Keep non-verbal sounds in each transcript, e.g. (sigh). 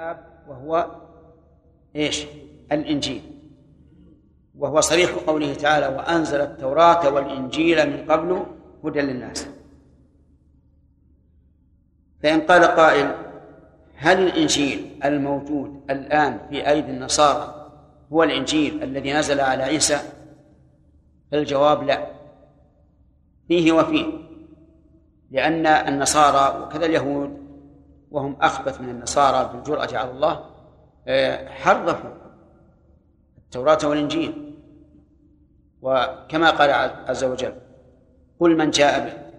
الكتاب وهو إيش؟ الإنجيل. وهو صريح قوله تعالى وأنزل التوراة والإنجيل من قبل هدى للناس. فإن قال قائل هل الإنجيل الموجود الآن في أيدي النصارى هو الإنجيل الذي نزل على عيسى؟ فالجواب لا. فيه وفيه. لأن النصارى وكذا اليهود وهم أخبث من النصارى بالجرأة على الله آه، حرفوا التوراة والإنجيل. وكما قال عز وجل قل من جاء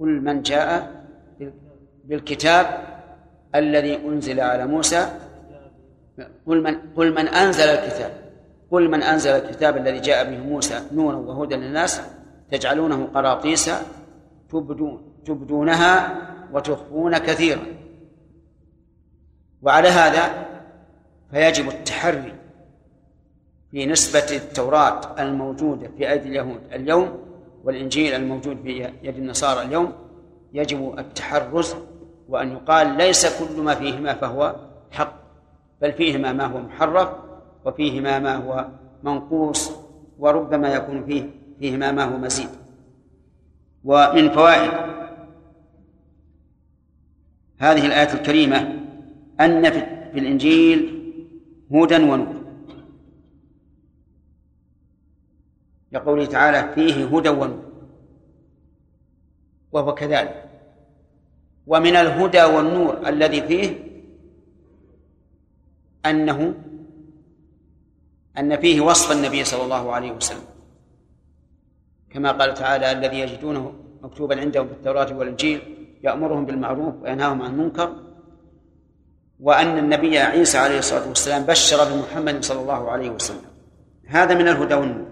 قل من جاء بالكتاب الذي أنزل على موسى قل من قل من أنزل الكتاب قل من أنزل الكتاب الذي جاء به موسى نورا وهدى للناس تجعلونه قراطيس تبدون تبدونها وتخفون كثيرا. وعلى هذا فيجب التحري في نسبة التوراة الموجودة في أيدي اليهود اليوم والإنجيل الموجود في يد النصارى اليوم. يجب التحرز وأن يقال ليس كل ما فيهما فهو حق بل فيهما ما هو محرف وفيهما ما هو منقوص وربما يكون فيه فيهما ما هو مزيد. ومن فوائد هذه الآية الكريمة أن في الإنجيل هدى ونور. لقوله تعالى فيه هدى ونور. وهو كذلك. ومن الهدى والنور الذي فيه أنه أن فيه وصف النبي صلى الله عليه وسلم. كما قال تعالى الذي يجدونه مكتوبا عندهم في التوراة والإنجيل يأمرهم بالمعروف وينهاهم عن المنكر وأن النبي عيسى عليه الصلاة والسلام بشر بمحمد صلى الله عليه وسلم. هذا من الهدى والنور.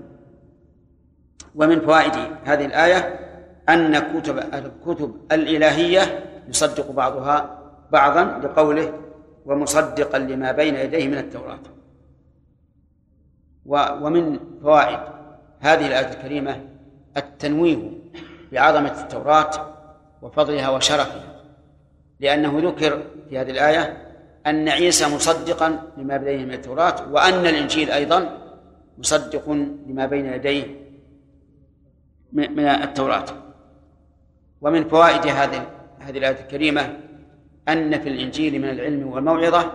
ومن فوائد هذه الآية أن كتب الكتب الإلهية يصدق بعضها بعضا لقوله ومصدقا لما بين يديه من التوراة. ومن فوائد هذه الآية الكريمة التنويه بعظمة التوراة وفضلها وشرفها لأنه ذكر في هذه الآية أن عيسى مصدقا لما بين من التوراة وأن الإنجيل أيضا مصدق لما بين يديه من التوراة. ومن فوائد هذه هذه الآية الكريمة أن في الإنجيل من العلم والموعظة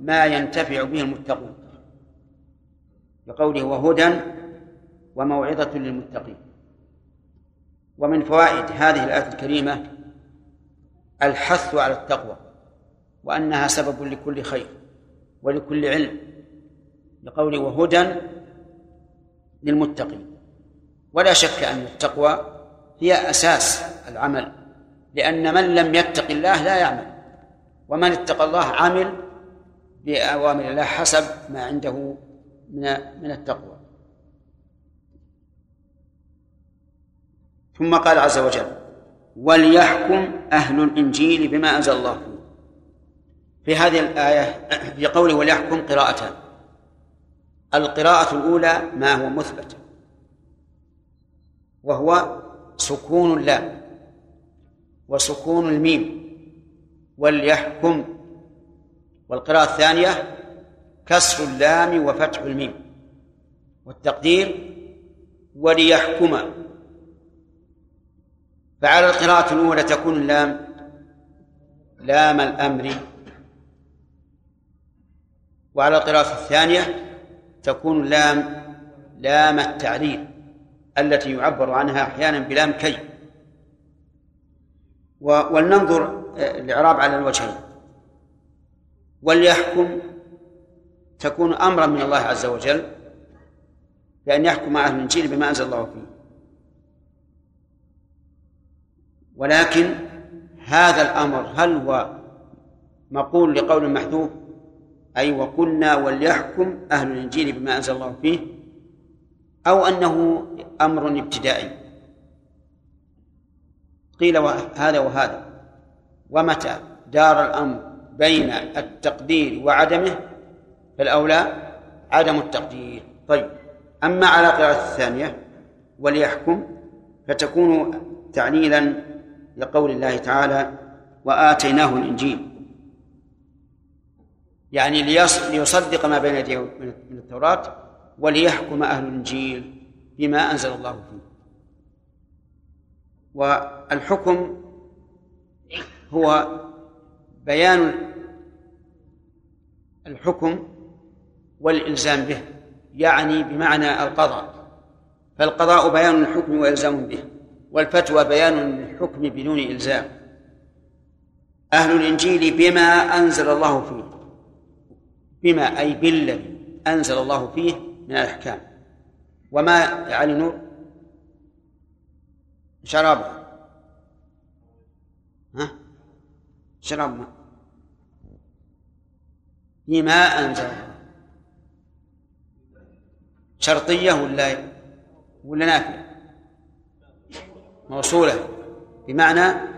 ما ينتفع به المتقون. بقوله وهدى وموعظة للمتقين. ومن فوائد هذه الآية الكريمة الحث على التقوى. وأنها سبب لكل خير ولكل علم بقوله وهدى للمتقين. ولا شك أن التقوى هي أساس العمل لأن من لم يتق الله لا يعمل ومن اتقى الله عمل بأوامر الله حسب ما عنده من من التقوى. ثم قال عز وجل وليحكم أهل الإنجيل بما أنزل الله في هذه الآية في قوله وليحكم قراءتان القراءة الأولى ما هو مثبت. وهو سكون اللام وسكون الميم. وليحكم. والقراءة الثانية كسر اللام وفتح الميم. والتقدير وليحكم. فعلى القراءة الأولى تكون اللام لام الأمر وعلى القراءة الثانية تكون اللام لام التعليل التي يعبر عنها أحيانا بلام كي. ولننظر آه، الإعراب على الوجهين. وليحكم تكون أمرا من الله عز وجل بأن يحكم أهل الإنجيل بما أنزل الله فيه. ولكن هذا الأمر هل هو مقول لقول محذوف؟ أي وقلنا وليحكم أهل الإنجيل بما أنزل الله فيه أو أنه أمر ابتدائي. قيل هذا وهذا. ومتى دار الأمر بين التقدير وعدمه؟ فالأولى عدم التقدير. طيب أما على قراءة الثانية وليحكم فتكون تعليلا لقول الله تعالى وآتيناه الإنجيل. يعني ليصدق ما بين يديه من التوراة وليحكم أهل الإنجيل بما أنزل الله فيه. والحكم هو بيان الحكم والإلزام به يعني بمعنى القضاء. فالقضاء بيان الحكم وإلزام به والفتوى بيان الحكم بدون إلزام. أهل الإنجيل بما أنزل الله فيه. بما أي بالذي أنزل الله فيه من الأحكام. وما يعني نور؟ شراب. ها؟ شراب. ماء بما أنزل شرطية ولا ولا نافية؟ موصولة. بمعنى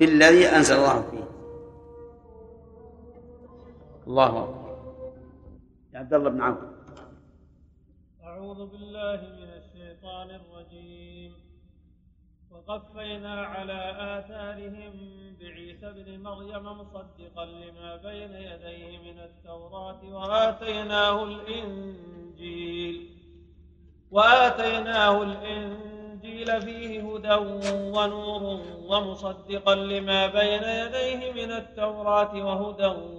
بالذي أنزل الله فيه. الله أكبر. يا عبد الله بن عوف. أعوذ بالله من الشيطان الرجيم. وقفينا على آثارهم بعيسى ابن مريم مصدقا لما بين يديه من التوراة وآتيناه الإنجيل. وآتيناه الإنجيل فيه هدى ونور ومصدقا لما بين يديه من التوراة وهدى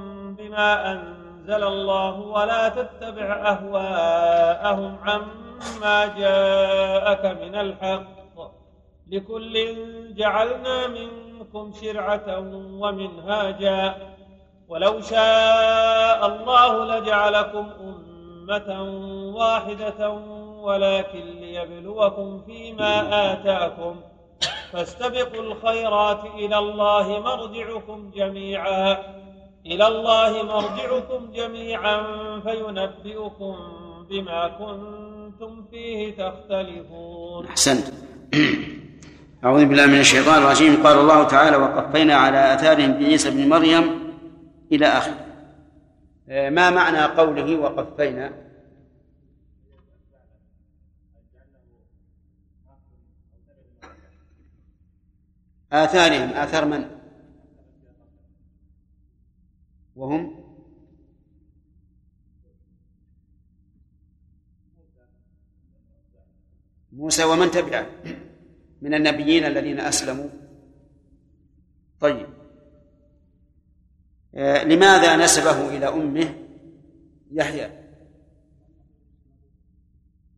بما أنزل الله ولا تتبع أهواءهم عما جاءك من الحق. لكل جعلنا منكم شرعة ومنهاجا. ولو شاء الله لجعلكم أمة واحدة ولكن ليبلوكم فيما آتاكم. فاستبقوا الخيرات إلى الله مرجعكم جميعا. إلى الله مرجعكم جميعا فينبئكم بما كنتم فيه تختلفون. أحسنت. (clears throat) أعوذ بالله من الشيطان الرجيم. قال الله تعالى وقفينا على آثارهم بعيسى بن مريم إلى آخره. ما معنى قوله وقفينا آثارهم. آثار من؟ وهم موسى ومن تبعه من النبيين الذين أسلموا. طيب. آه، لماذا نسبه إلى أمه يحيى؟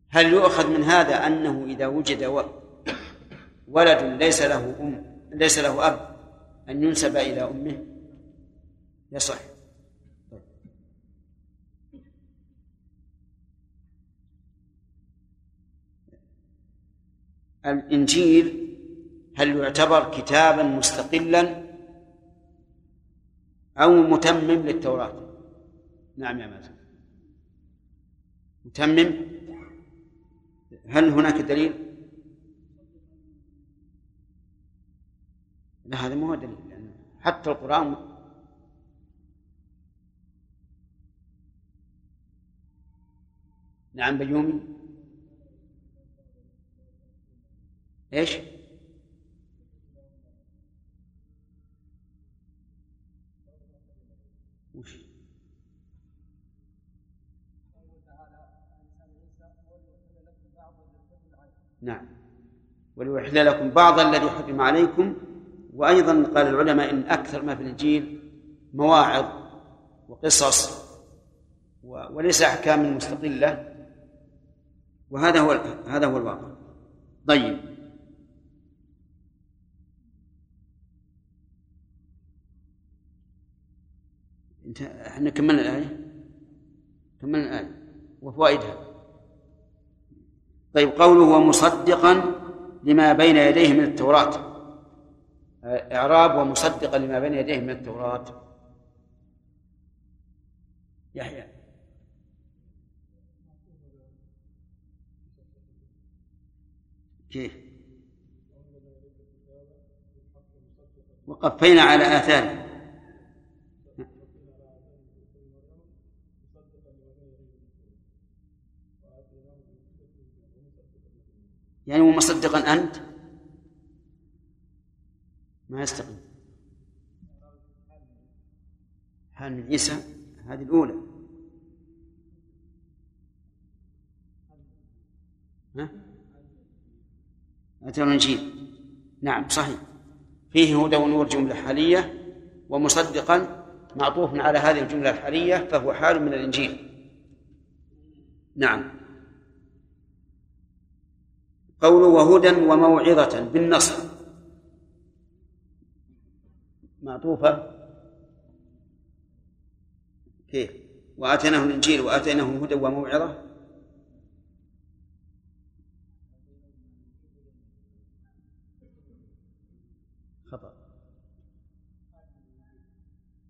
هل يؤخذ من هذا أنه إذا وجد ولد ليس له أم ليس له أب أن ينسب إلى أمه؟ يصح الإنجيل هل يعتبر كتابا مستقلا أو متمم للتوراة؟ نعم يا مازن. متمم؟ هل هناك دليل؟ لا هذا مو دليل حتى القرآن نعم بيومي إيش؟ وش؟ نعم. وليحل لكم بعض الذي حرم عليكم وأيضا قال العلماء إن أكثر ما في الإنجيل مواعظ وقصص وليس أحكام مستقلة. وهذا هو هذا هو الواقع. طيب. انت إحنا كملنا الآية؟ كملنا الآية. وفوائدها طيب قوله ومصدقا لما بين يديه من التوراة. إعراب ومصدقا لما بين يديه من التوراة. يحيى. كيف؟ وقفينا على آثاره يعني ومصدقا أنت؟ ما يستقيم. حال من عيسى هذه الأولى. ها؟ أتى الإنجيل. نعم صحيح. فيه هدى ونور جملة حالية ومصدقا معطوف على هذه الجملة الحالية فهو حال من الإنجيل. نعم. قوله وهدى وموعظة بالنصر. معطوفة. كيف؟ وآتيناه الإنجيل وآتيناه هدى وموعظة.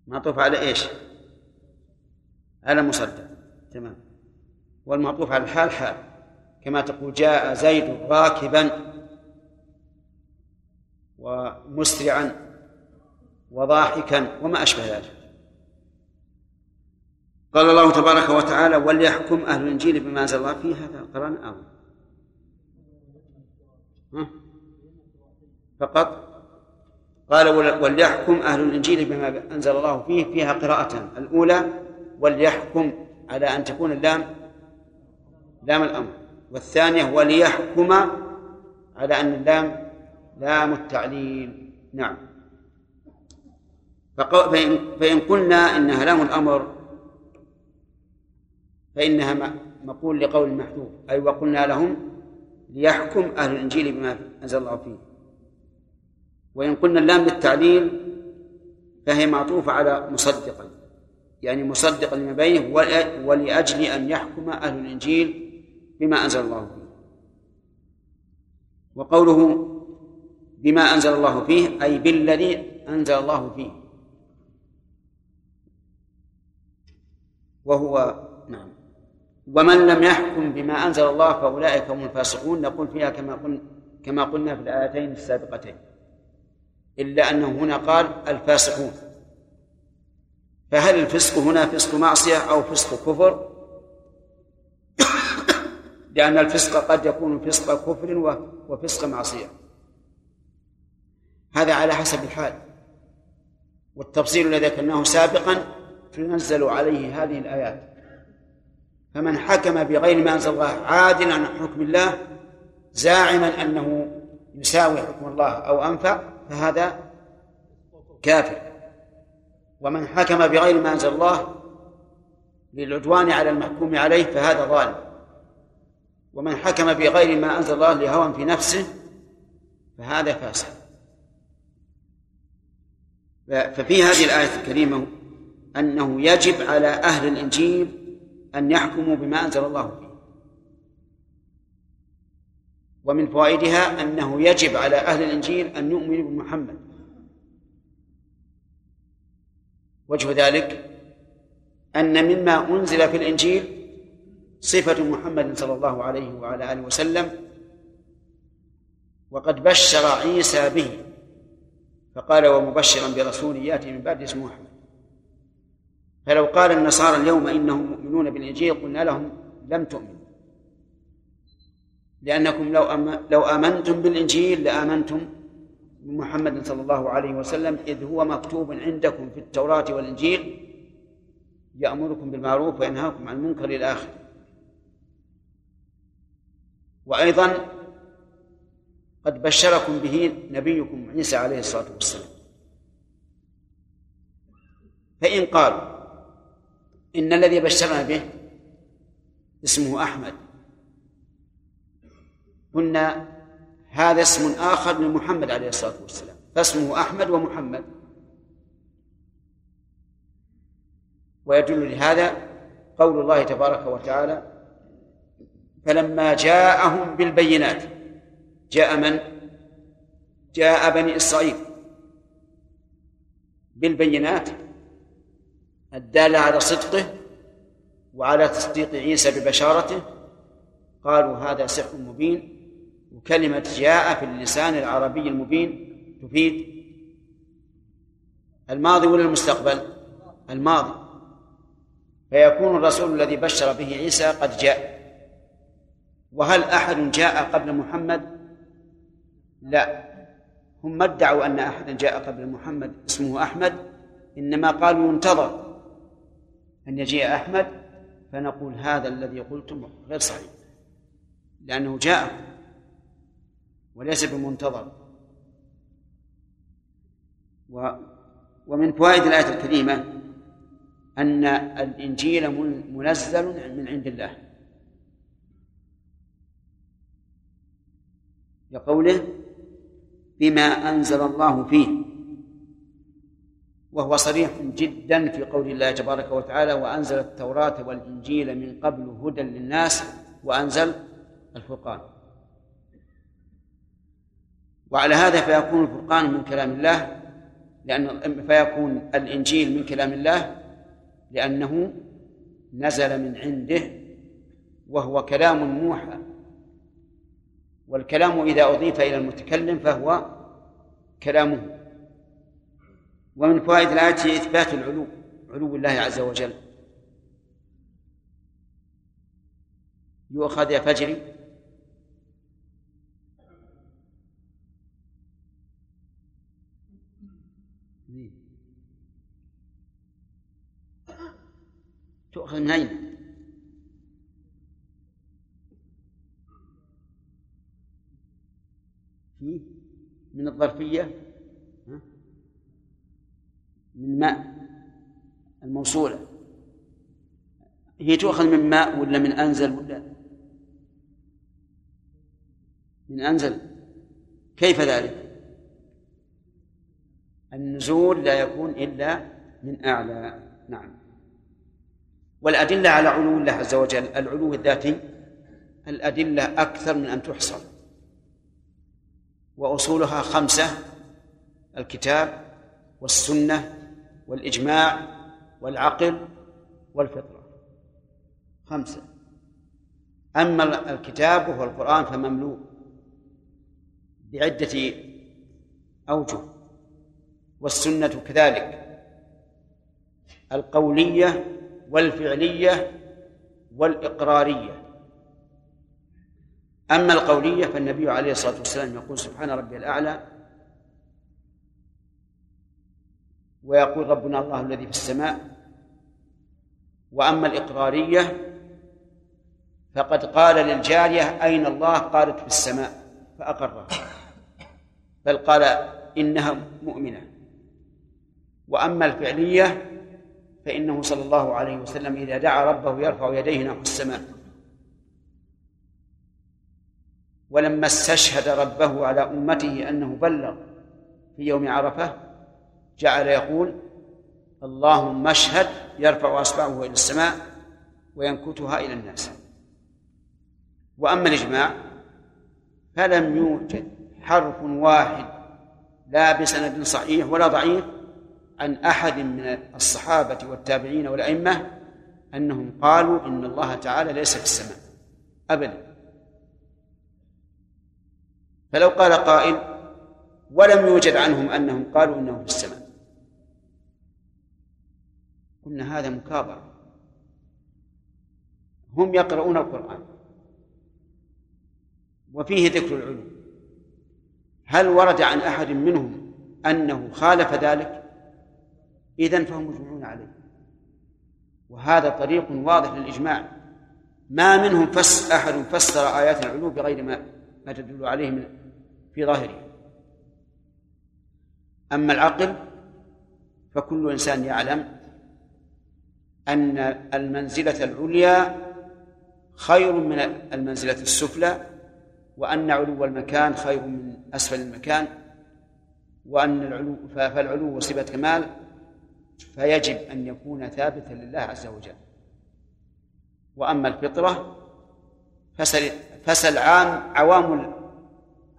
معطوف على إيش؟ على مصدق تمام. والمعطوف على الحال حال. كما تقول جاء زيد راكبا ومسرعا وضاحكا وما أشبه ذلك. قال الله تبارك وتعالى وليحكم أهل الإنجيل بما أنزل الله. فيه هذا قرآن أول فقط قال وليحكم أهل الإنجيل بما أنزل الله فيه فيها قراءتان الأولى وليحكم على أن تكون اللام لام الأمر. والثانية وليحكم على أن اللام لام التعليل. نعم. فإن, فإن قلنا إنها لام الأمر فإنها مقول لقول محذوف أي وقلنا لهم ليحكم أهل الإنجيل بما أنزل الله فيه. وإن قلنا اللام للتعليل فهي معطوفة على مصدقا. يعني مصدقا لما بينه ولأجل أن يحكم أهل الإنجيل بما أنزل الله فيه. وقوله بما أنزل الله فيه أي بالذي أنزل الله فيه. وهو نعم. ومن لم يحكم بما أنزل الله فأولئك هم الفاسقون. نقول فيها كما قلنا كما قلنا في الآيتين السابقتين. إلا أنه هنا قال الفاسقون. فهل الفسق هنا فسق معصية أو فسق كفر؟ (coughs) لأن الفسق قد يكون فسق كفر وفسق معصية. هذا على حسب الحال. والتفصيل الذي ذكرناه سابقا تنزل عليه هذه الآيات. فمن حكم بغير ما أنزل الله عادلا عن حكم الله زاعما أنه يساوي حكم الله أو أنفع فهذا كافر. ومن حكم بغير ما أنزل الله للعدوان على المحكوم عليه فهذا ظالم. ومن حكم بغير ما أنزل الله لهوى في نفسه فهذا فاسق. ففي هذه الآية الكريمة أنه يجب على أهل الإنجيل أن يحكموا بما أنزل الله. فيه ومن فوائدها أنه يجب على أهل الإنجيل أن يؤمنوا بمحمد. وجه ذلك أن مما أنزل في الإنجيل صفة محمد صلى الله عليه وعلى آله وسلم وقد بشر عيسى به فقال ومبشرا برسول يأتي من بعد اسمه أحمد. فلو قال النصارى اليوم إنهم مؤمنون بالإنجيل قلنا لهم لم تؤمنوا. لأنكم لو لو آمنتم بالإنجيل لآمنتم بمحمد صلى الله عليه وسلم إذ هو مكتوب عندكم في التوراة والإنجيل يأمركم بالمعروف وينهاكم عن المنكر إلى آخره. وأيضا قد بشركم به نبيكم عيسى عليه الصلاة والسلام. فإن قال إن الذي بشرنا به اسمه أحمد قلنا هذا اسم آخر لمحمد عليه الصلاة والسلام. فاسمه أحمد ومحمد. ويدل لهذا قول الله تبارك وتعالى فلما جاءهم بالبينات جاء من؟ جاء بني إسرائيل. بالبينات الدالة على صدقه وعلى تصديق عيسى ببشارته. قالوا هذا سحر مبين. وكلمة جاء في اللسان العربي المبين تفيد. الماضي ولا المستقبل؟ الماضي. فيكون الرسول الذي بشر به عيسى قد جاء. وهل أحد جاء قبل محمد؟ لا. هم ما ادعوا أن أحدا جاء قبل محمد اسمه أحمد. إنما قالوا ينتظر أن يجيء أحمد فنقول هذا الذي قلتم غير صحيح لأنه جاء. وليس بمنتظر. و ومن فوائد الآية الكريمة أن الإنجيل منزل من عند الله. لقوله بما أنزل الله فيه وهو صريح جدا في قول الله تبارك وتعالى وأنزل التوراة والإنجيل من قبل هدى للناس وأنزل الفرقان. وعلى هذا فيكون الفرقان من كلام الله لأن فيكون الإنجيل من كلام الله لأنه نزل من عنده وهو كلام موحى والكلام إذا أضيف إلى المتكلم فهو كلامه. ومن فوائد الآية إثبات العلو علو الله عز وجل. يؤخذ يا فجري تؤخذ من أين؟ من الظرفية من ماء الموصولة. هي تؤخذ من ماء ولا من أنزل ولا؟ من أنزل. كيف ذلك؟ النزول لا يكون إلا من أعلى. نعم. والأدلة على علو الله عز وجل العلو الذاتي الأدلة أكثر من أن تحصر وأصولها خمسة الكتاب والسنة والإجماع والعقل والفطرة. خمسة. أما الكتاب وهو القرآن فمملوء بعدة أوجه. والسنة كذلك. القولية والفعلية والإقرارية. أما القولية فالنبي عليه الصلاة والسلام يقول سبحان ربي الأعلى ويقول ربنا الله الذي في السماء. وأما الإقرارية فقد قال للجارية أين الله؟ قالت في السماء فأقرها. بل قال إنها مؤمنة. وأما الفعلية فإنه صلى الله عليه وسلم إذا دعا ربه يرفع يديه نحو السماء. ولما استشهد ربه على أمته أنه بلغ في يوم عرفة جعل يقول اللهم اشهد يرفع أصبعه إلى السماء وينكتها إلى الناس. وأما الإجماع فلم يوجد حرف واحد لا بسند صحيح ولا ضعيف عن أحد من الصحابة والتابعين والأئمة أنهم قالوا إن الله تعالى ليس في السماء أبدا. فلو قال قائل ولم يوجد عنهم أنهم قالوا إنه في السماء. قلنا هذا مكابرة. هم يقرؤون القرآن وفيه ذكر العلو. هل ورد عن أحد منهم أنه خالف ذلك؟ إذن فهم مجمعون عليه. وهذا طريق واضح للإجماع. ما منهم فس أحد فسر آيات العلو بغير ما ما تدل عليه من في ظاهره. أما العقل فكل إنسان يعلم أن المنزلة العليا خير من المنزلة السفلى وأن علو المكان خير من أسفل المكان وأن العلو فالعلو صفة كمال فيجب أن يكون ثابتا لله عز وجل. وأما الفطرة فسل فسل عام عوام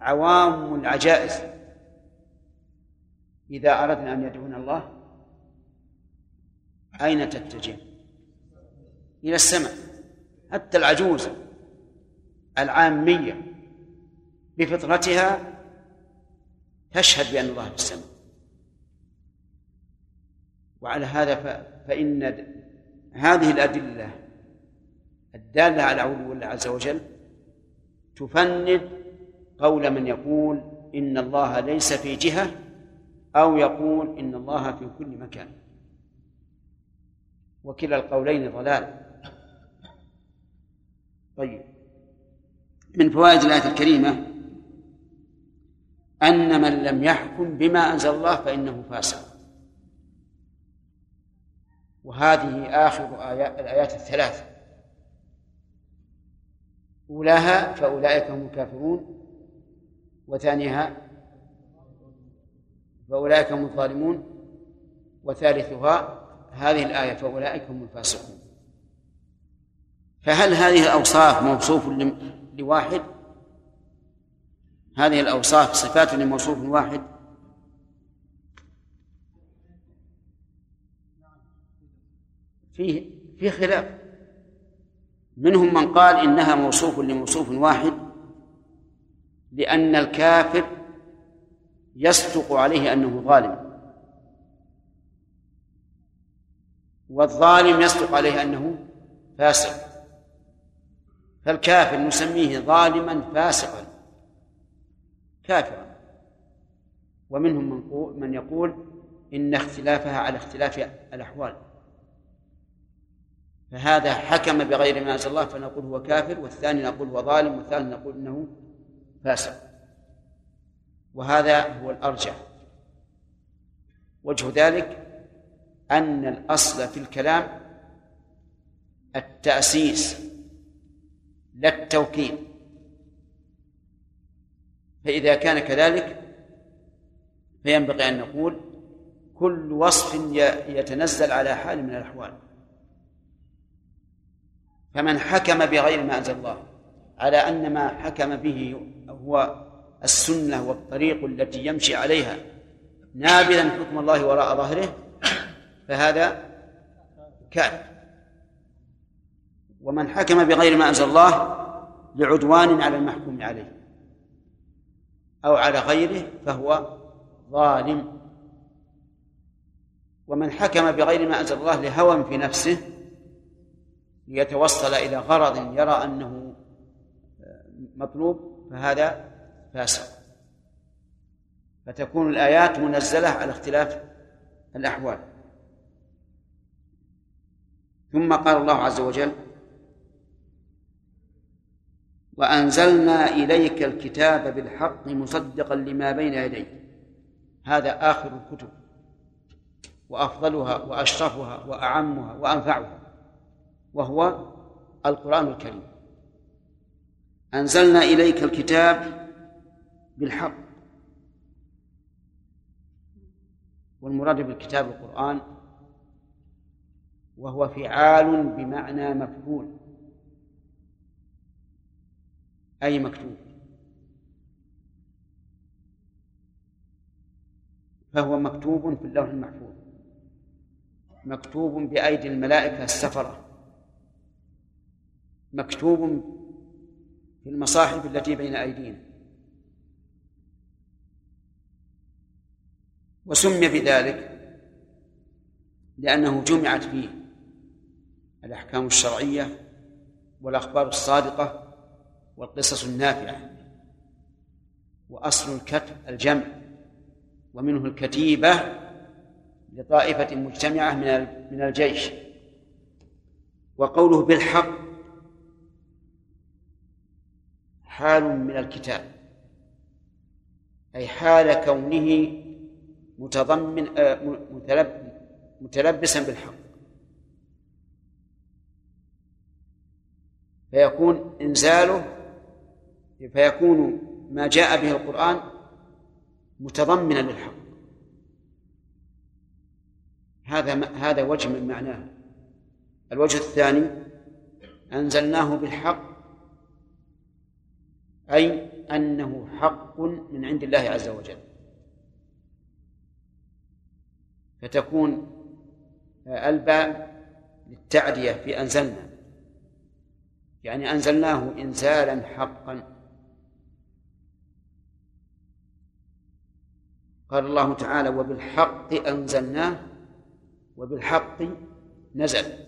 عوام العجائز. إذا أردنا أن يدعون الله أين تتجه؟ إلى السماء. حتى العجوز العامية بفطرتها تشهد بأن الله في السماء. وعلى هذا فإن هذه الأدلة الدالة على علو الله عز وجل تفند قول من يقول إن الله ليس في جهة أو يقول إن الله في كل مكان. وكلا القولين ضلال. طيب. من فوائد الآية الكريمة أن من لم يحكم بما أنزل الله فإنه فاسق. وهذه آخر آيات الآيات الثلاث أولاها فأولئك هم الكافرون وثانيها فأولئك هم الظالمون وثالثها هذه الآية فأولئك هم الفاسقون. فهل هذه الأوصاف موصوف لواحد؟ هذه الأوصاف صفات لموصوف واحد؟ فيه في خلاف. منهم من قال إنها موصوف لموصوف واحد لأن الكافر يصدق عليه أنه ظالم. والظالم يصدق عليه أنه فاسق. فالكافر نسميه ظالما فاسقا كافرا. ومنهم من من يقول إن اختلافها على اختلاف الأحوال. فهذا حكم بغير ما أنزل الله فنقول هو كافر والثاني نقول هو ظالم والثالث نقول إنه فاسق. وهذا هو الأرجح. وجه ذلك أن الأصل في الكلام التأسيس لا التوكيد. فإذا كان كذلك فينبغي أن نقول كل وصف يتنزل على حال من الأحوال. فمن حكم بغير ما أنزل الله على أن ما حكم به هو السنة والطريق التي يمشي عليها نابذا حكم الله وراء ظهره فهذا كافر ومن حكم بغير ما أنزل الله لعدوان على المحكوم عليه أو على غيره فهو ظالم. ومن حكم بغير ما أنزل الله لهوى في نفسه ليتوصل إلى غرض يرى أنه مطلوب فهذا فاسق. فتكون الآيات منزلة على اختلاف الأحوال. ثم قال الله عز وجل وأنزلنا إليك الكتاب بالحق مصدقا لما بين يديه هذا آخر الكتب. وأفضلها وأشرفها وأعمها وأنفعها. وهو القرآن الكريم. أنزلنا إليك الكتاب بالحق. والمراد بالكتاب القرآن وهو فعال بمعنى مفعول أي مكتوب. فهو مكتوب في اللوح المحفوظ مكتوب بأيدي الملائكة السفرة. مكتوب في المصاحف التي بين أيدينا. وسمي بذلك لأنه جمعت فيه الأحكام الشرعية والأخبار الصادقة والقصص النافعة وأصل الكتب الجمع ومنه الكتيبة لطائفة مجتمعة من من الجيش. وقوله بالحق حال من الكتاب أي حال كونه متضمن آه، متلبسا بالحق. فيكون إنزاله فيكون ما جاء به القرآن متضمنا للحق. هذا هذا وجه من معناه. الوجه الثاني أنزلناه بالحق أي أنه حق من عند الله عز وجل. فتكون الباء للتعدية في أنزلنا. يعني أنزلناه إنزالا حقا. قال الله تعالى وبالحق أنزلناه وبالحق نزل.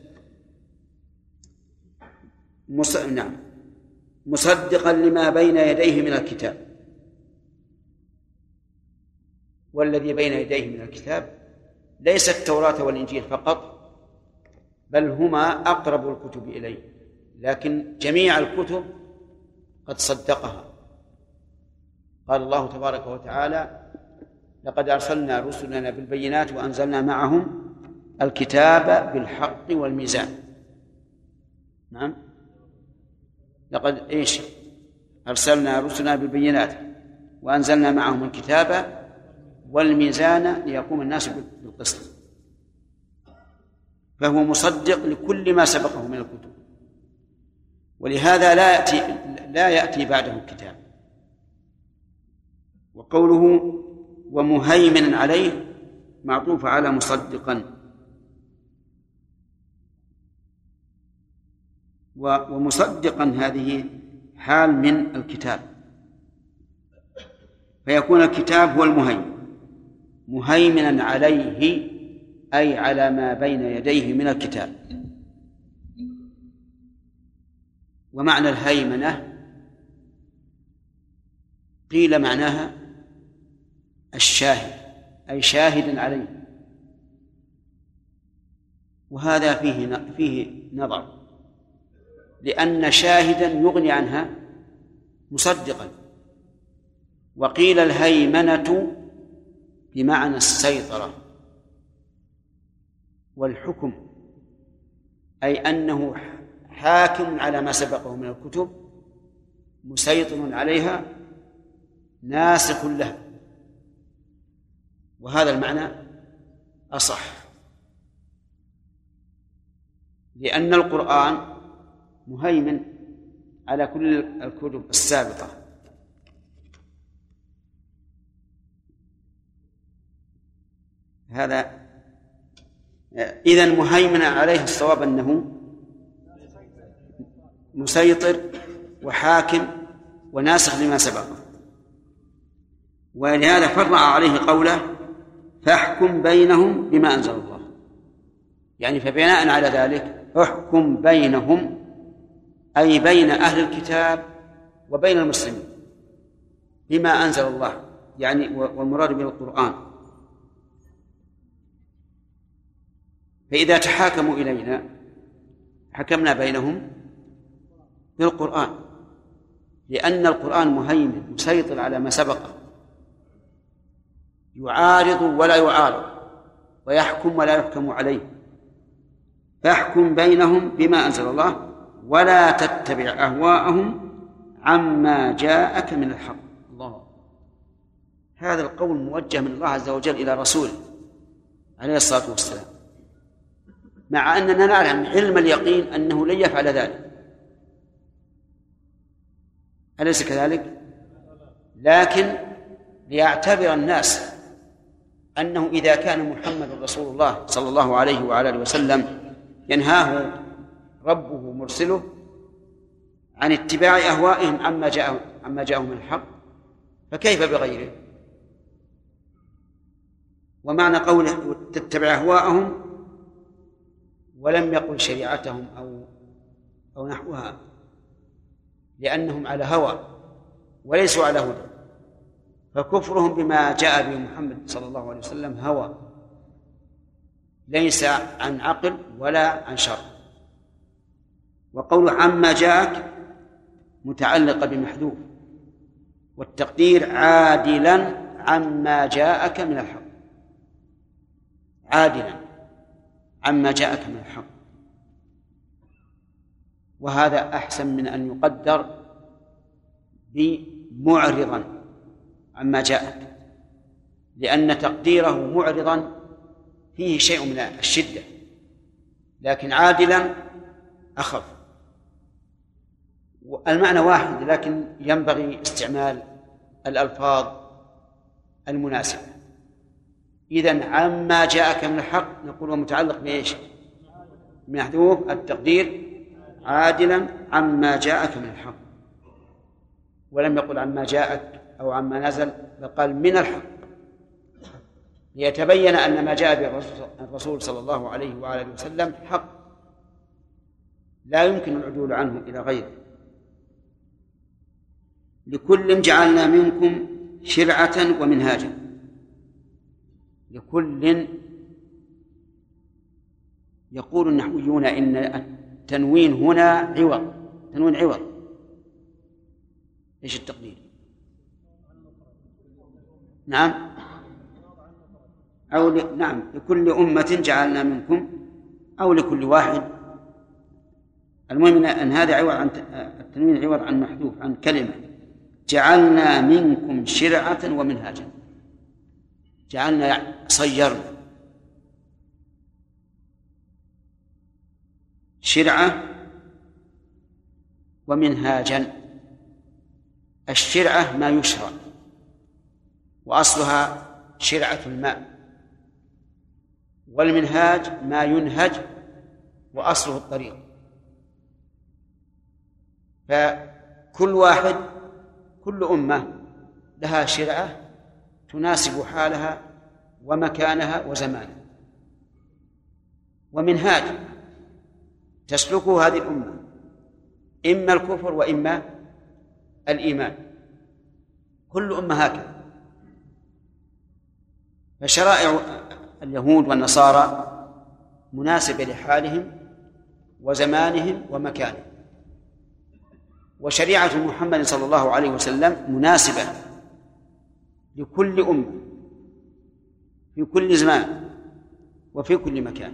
مص... نعم. مصدقا لما بين يديه من الكتاب. والذي بين يديه من الكتاب ليس التوراة والإنجيل فقط بل هما أقرب الكتب إليه. لكن جميع الكتب قد صدقها. قال الله تبارك وتعالى لقد أرسلنا رسلنا بالبينات وأنزلنا معهم الكتاب بالحق والميزان. نعم. لقد إيش؟ أرسلنا رسلنا بالبينات وأنزلنا معهم الكتاب والميزان ليقوم الناس بالقسط. فهو مصدق لكل ما سبقه من الكتب. ولهذا لا يأتي لا يأتي بعده الكتاب. وقوله ومهيمنا عليه معطوف على مصدقا. ومصدقا هذه حال من الكتاب. فيكون الكتاب هو المهيمن. مهيمنا عليه أي على ما بين يديه من الكتاب. ومعنى الهيمنة قيل معناها الشاهد أي شاهد عليه. وهذا فيه فيه نظر. لأن شاهدا يغني عنها مصدقا. وقيل الهيمنة بمعنى السيطرة. والحكم أي أنه حاكم على ما سبقه من الكتب مسيطر عليها ناسخ لها وهذا المعنى أصح. لأن القرآن مهيمن على كل الكتب السابقة. هذا إذا مهيمن عليه الصواب أنه مسيطر وحاكم وناسخ لما سبق. ولهذا فرع عليه قوله فاحكم بينهم بما أنزل الله. يعني فبناء على ذلك احكم بينهم أي بين أهل الكتاب وبين المسلمين بما أنزل الله يعني والمراد به القرآن. فإذا تحاكموا إلينا حكمنا بينهم بالقرآن لأن القرآن مهيمن مسيطر على ما سبق. يعارض ولا يعارض ويحكم ولا يحكم عليه. فاحكم بينهم بما أنزل الله ولا تتبع أهواءهم عما جاءك من الحق. الله. هذا القول موجه من الله عز وجل إلى رسوله عليه الصلاة والسلام. مع أننا نعلم علم اليقين أنه لن يفعل ذلك. أليس كذلك؟ لكن ليعتبر الناس أنه إذا كان محمد رسول الله صلى الله عليه وعلى آله وسلم ينهاه ربه مرسله عن اتباع أهوائهم عما جاء عما جاءهم من الحق فكيف بغيره؟ ومعنى قوله تتبع أهواءهم ولم يقل شريعتهم أو أو نحوها لأنهم على هوى وليسوا على هدى فكفرهم بما جاء به محمد صلى الله عليه وسلم هوى ليس عن عقل ولا عن شر وقول عما جاءك متعلقة بمحذوف. والتقدير عادلا عما جاءك من الحق. عادلا عما جاءك من الحق. وهذا أحسن من أن يقدر بمعرضا عما جاءك. لأن تقديره معرضا فيه شيء من الشدة. لكن عادلا أخف. المعنى واحد لكن ينبغي استعمال الألفاظ المناسبة. إذا عما جاءك من الحق نقول متعلق بإيش؟ محذوف التقدير عادلا عما جاءك من الحق. ولم يقل عما جاءك أو عما نزل بل قال من الحق. ليتبين أن ما جاء به الرسول صلى الله عليه وآله وسلم حق. لا يمكن العدول عنه إلى غيره. لكل جعلنا منكم شرعة ومنهاجا. لكل يقول النحويون إن التنوين هنا عوض. تنوين عوض. إيش التقدير؟ نعم. أو ل... نعم. لكل أمة جعلنا منكم أو لكل واحد. المهم أن هذا عوض عن التنوين عوض عن محذوف عن كلمة. جعلنا منكم شرعة ومنهاجا. جعلنا صيرنا. شرعة ومنهاجا. الشرعة ما يشرع وأصلها شرعة الماء. والمنهاج ما ينهج وأصله الطريق. فكل واحد كل أمة لها شرعة تناسب حالها ومكانها وزمانها. ومنهاج تسلكه هذه الأمة إما الكفر وإما الإيمان. كل أمة هكذا. فشرائع اليهود والنصارى مناسبة لحالهم وزمانهم ومكانهم. وشريعة محمد صلى الله عليه وسلم مناسبة لكل أمة في كل زمان وفي كل مكان.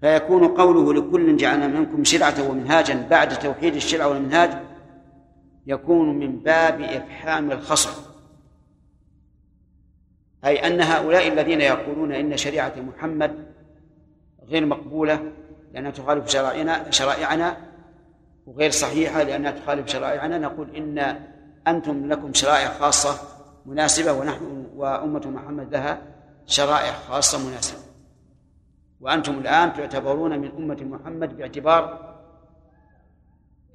فيكون قوله لكل جعلنا منكم شرعة ومنهاجا بعد توحيد الشرع والمنهاج يكون من باب إفحام الخصم. أي أن هؤلاء الذين يقولون إن شريعة محمد غير مقبولة لأنها تخالف شرائعنا شرائعنا وغير صحيحة لأنها تخالف شرائعنا نقول إن أنتم لكم شرائع خاصة مناسبة ونحن وأمة محمد لها شرائع خاصة مناسبة. وأنتم الآن تعتبرون من أمة محمد باعتبار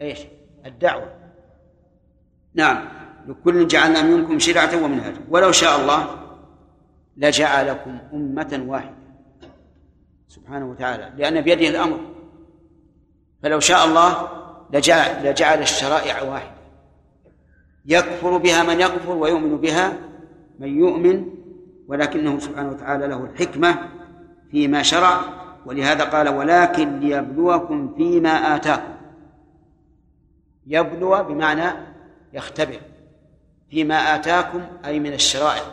إيش؟ الدعوة. نعم. لكل جعلنا منكم شرعة ومنهاجا. ولو شاء الله لجعلكم أمة واحدة. سبحانه وتعالى لأن بيده الأمر. فلو شاء الله لجعل, لجعل الشرائع واحدة. يكفر بها من يكفر ويؤمن بها من يؤمن ولكنه سبحانه وتعالى له الحكمة فيما شرع. ولهذا قال ولكن ليبلوكم فيما آتاكم. يبلو بمعنى يختبر. فيما آتاكم أي من الشرائع.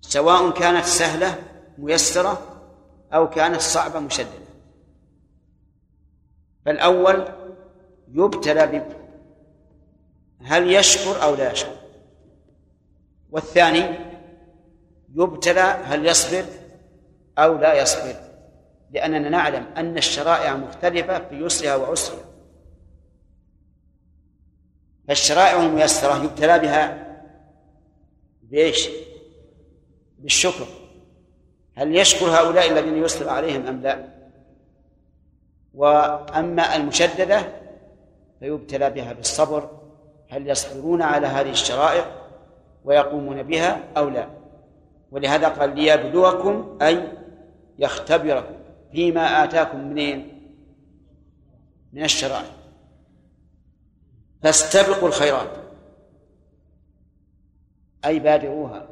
سواء كانت سهلة ميسرة أو كانت صعبة مشددة. فالأول يبتلى هل يشكر أو لا يشكر. والثاني يبتلى هل يصبر أو لا يصبر. لأننا نعلم أن الشرائع مختلفة في يسرها وعسرها. فالشرائع الميسرة يبتلى بها بإيش؟ بالشكر. هل يشكر هؤلاء الذين يسر عليهم أم لا؟ وأما المشددة فيبتلى بها بالصبر هل يصبرون على هذه الشرائع ويقومون بها أو لا؟ ولهذا قال ليبلوكم أي يختبركم فيما آتاكم منين من الشرائع. فاستبقوا الخيرات أي بادروها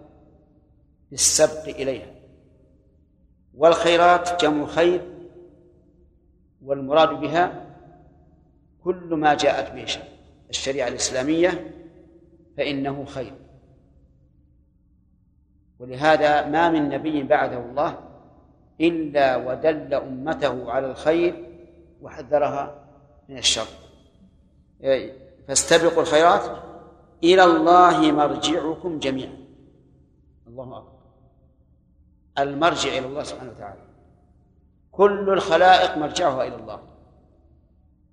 بالسبق إليها. والخيرات جمع خير والمراد بها كل ما جاءت به الشريعة الإسلامية فإنه خير. ولهذا ما من نبي بعده الله إلا ودل أمته على الخير وحذرها من الشر. فاستبقوا الخيرات إلى الله مرجعكم جميعا. الله أكبر. المرجع إلى الله سبحانه وتعالى. كل الخلائق مرجعها إلى الله.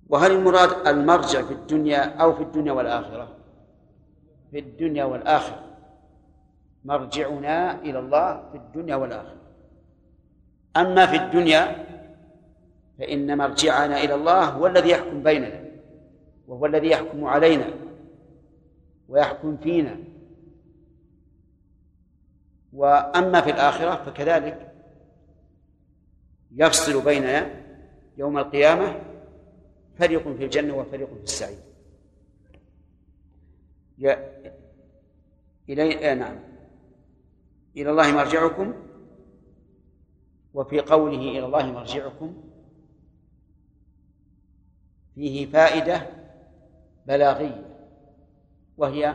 وهل المراد المرجع في الدنيا أو في الدنيا والآخرة؟ في الدنيا والآخرة. مرجعنا إلى الله في الدنيا والآخرة. أما في الدنيا فإن مرجعنا إلى الله هو الذي يحكم بيننا وهو الذي يحكم علينا ويحكم فينا وأما في الآخرة فكذلك يفصل بيننا يوم القيامة فريق في الجنة وفريق في السعير. إلي آه نعم. إلى الله مرجعكم وفي قوله إلى الله مرجعكم فيه فائدة بلاغية وهي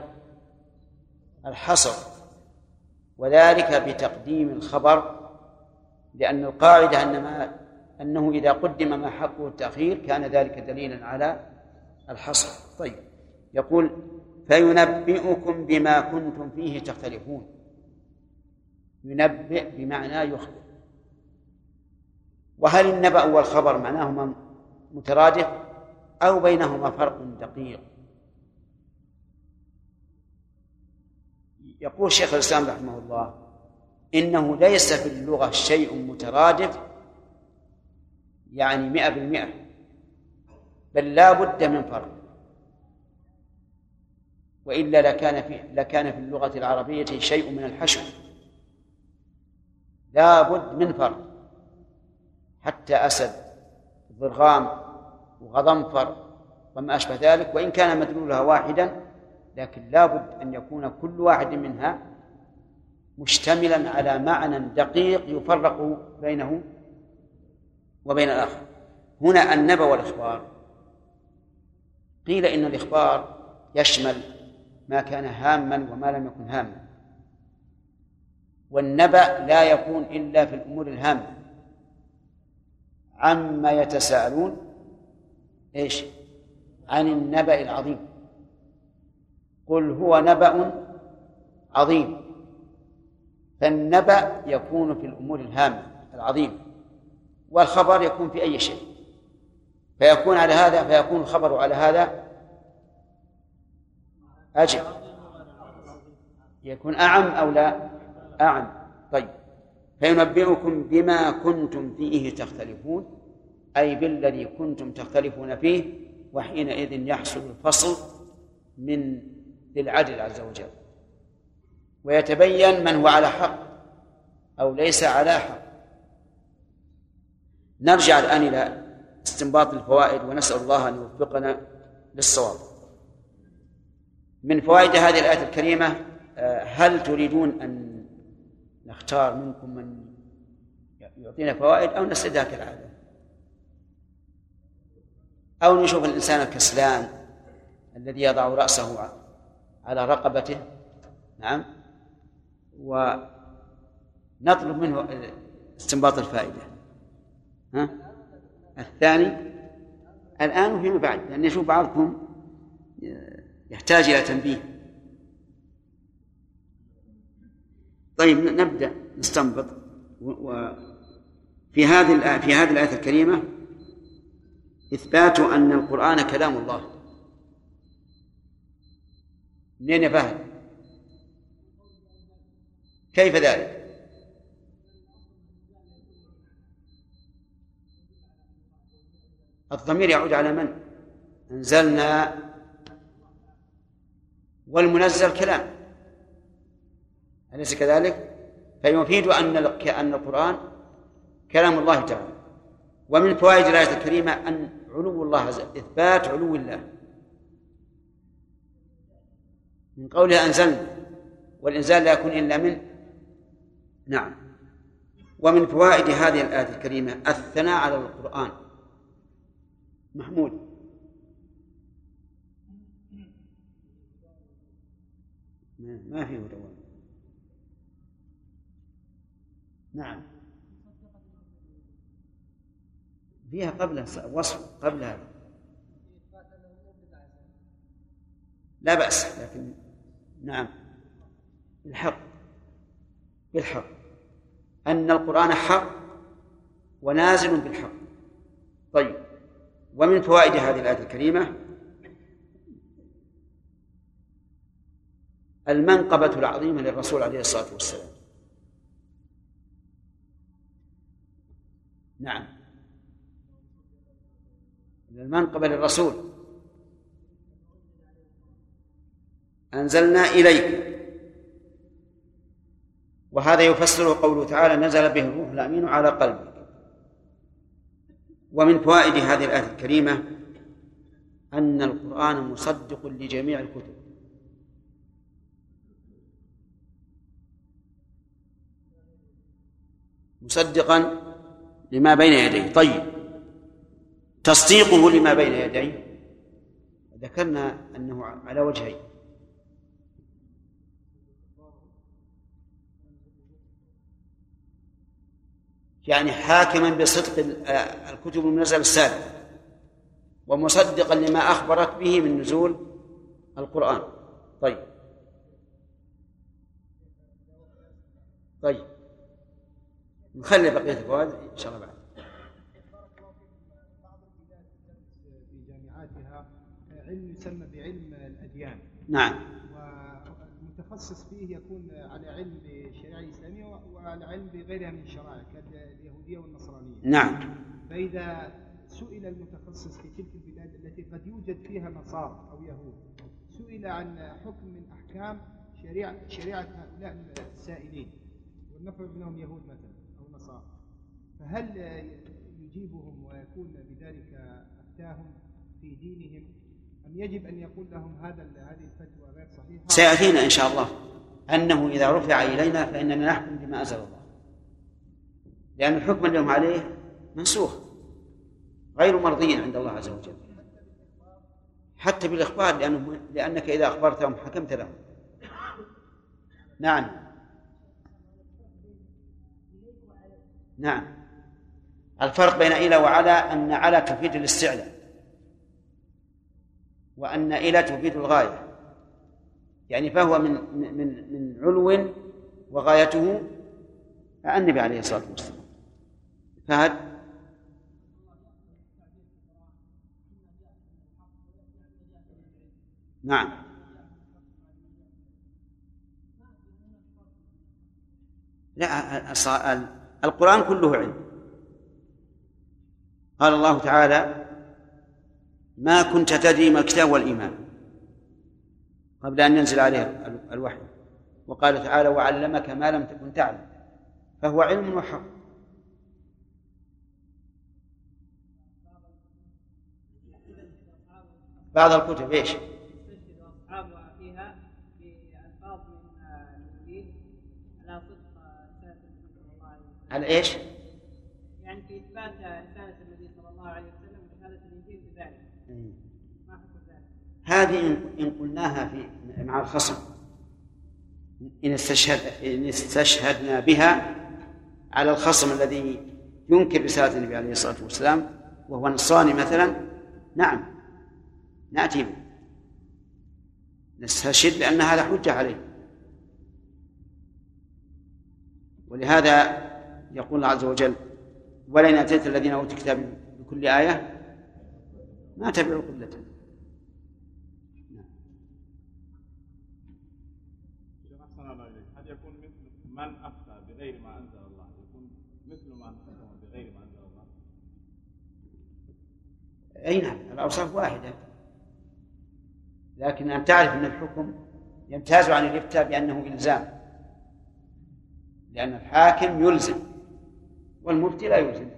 الحصر. وذلك بتقديم الخبر لأن القاعدة أن ما أنه إذا قدم ما حقه التأخير كان ذلك دليلا على الحصر. طيب. يقول فينبئكم بما كنتم فيه تختلفون. ينبئ بمعنى يخبر. وهل النبأ والخبر معناهما مترادف أو بينهما فرق دقيق؟ يقول شيخ الإسلام رحمه الله إنه ليس في اللغة شيء مترادف يعني مئة بالمئة بل لا بد من فرق. وإلا لكان في لكان في اللغة العربية شيء من الحشو. لا بد من فرق. حتى أسد ضرغام وغضنفر وما أشبه ذلك وإن كان مدلولها واحدا لكن لا بد أن يكون كل واحد منها مشتملا على معنى دقيق يفرق بينه وبين الآخر. هنا النبأ والإخبار. قيل إن الإخبار يشمل ما كان هاما وما لم يكن هاما. والنبأ لا يكون إلا في الأمور الهامة. عما يتساءلون إيش؟ عن النبأ العظيم. قل هو نبأ عظيم. فالنبأ يكون في الأمور الهامة العظيمة والخبر يكون في أي شيء. فيكون على هذا فيكون الخبر على هذا. أجل. يكون أعم أو لا؟ أعم. طيب. فينبئكم بما كنتم فيه تختلفون أي بالذي كنتم تختلفون فيه وحينئذ يحصل الفصل من للعدل عز وجل. ويتبين من هو على حق أو ليس على حق. نرجع الآن إلى استنباط الفوائد ونسأل الله أن يوفقنا للصواب. من فوائد هذه الآية الكريمة آه، هل تريدون أن نختار منكم من يعطينا فوائد أو نسردها كالعادة أو نشوف الإنسان الكسلان الذي يضع رأسه على رقبته. نعم. ونطلب منه استنباط الفائدة. ها؟ الثاني الآن وفيما بعد لأن يشوف بعضكم يحتاج إلى تنبيه. طيب نبدأ نستنبط. وفي هذه في هذه الآية الكريمة إثبات أن القرآن كلام الله. منين فهد؟ كيف ذلك؟ الضمير يعود على من؟ أنزلنا والمنزل كلام أليس كذلك؟ فيفيد أن أن القرآن كلام الله تعالى ومن فوائد الآية الكريمة أن علو الله إثبات علو الله من قولها أنزلنا والإنزال لا يكون إلا من نعم. ومن فوائد هذه الآية الكريمة الثناء على القرآن. محمود. ما فيه دوام نعم. فيها قبل وصف قبل هذا. لا بأس لكن نعم. بالحق بالحق. أن القرآن حق ونازل بالحق. طيب. ومن فوائد هذه الآية الكريمة؟ المنقبة العظيمة للرسول عليه الصلاة والسلام. نعم. المنقبة للرسول. أنزلنا إليك. وهذا يفسر قوله تعالى نزل به الروح الأمين على قلبك. ومن فوائد هذه الآية الكريمة أن القرآن مصدق لجميع الكتب. مصدقا لما بين يديه. طيب. تصديقه لما بين يديه. ذكرنا أنه على وجهين. يعني حاكما بصدق الكتب المنزلة السابقة ومصدقا لما أخبرت به من نزول القرآن. طيب. طيب. نخلي بقية الفوائد إن شاء الله بعد. في جامعاتها علم يسمى بعلم الأديان. نعم. والمتخصص فيه يكون على علم بالشريعة الإسلامية وعلى علم بغيرها من الشرائع كاليهودية والنصرانية. نعم. فإذا سئل المتخصص في تلك البلاد التي قد يوجد فيها نصارى أو يهود سئل عن حكم من أحكام شريعة شريعة هؤلاء السائلين ولنفرض منهم يهود مثلا أو نصارى. فهل يجيبهم ويكون بذلك أفتاهم في دينهم؟ أم يجب أن يقول لهم هذا هذه الفتوى غير صحيحة؟ سيأتينا إن شاء الله. أنه إذا رفع إلينا فإننا نحكم بما أنزل الله. لأن الحكم اليوم عليه منسوخ. غير مرضي عند الله عز وجل. حتى بالإخبار لأنه لأنك إذا أخبرتهم حكمت لهم. نعم. نعم. الفرق بين إلى وعلى أن على تفيد الاستعلاء. وأن إلى تفيد الغاية. يعني فهو من من من علو وغايته النبي عليه الصلاة والسلام. فهد؟ نعم. لا القرآن كله علم. قال الله تعالى ما كنت تدري ما الكتاب والإيمان قبل أن ينزل عليه الوحي وقال تعالى وعلمك ما لم تكن تعلم فهو علم وحق بعض الكتب إيش؟ على إيش؟ يعني في اثبات رساله النبي صلى الله عليه وسلم ورساله الانجيل بذلك. ما حكم ذلك؟ هذه ان قلناها في مع الخصم. إن استشهد إن استشهدنا بها على الخصم الذي ينكر رسالة النبي عليه الصلاة والسلام وهو نصراني مثلا. نعم. نأتي به. نستشهد بان هذا حجة عليه. ولهذا يقول الله عز وجل ولئن أتيت الذين أوتوا الكتاب بكل آية ما تبعوا قبلته هل يكون مثل من افتى بغير ما انزل الله يكون مثل من حكم بغير ما انزل الله أي نعم الأوصاف واحدة. لكن أن تعرف أن الحكم يمتاز عن الإفتاء بأنه إلزام. لأن الحاكم يلزم والمفتي لا يلزم.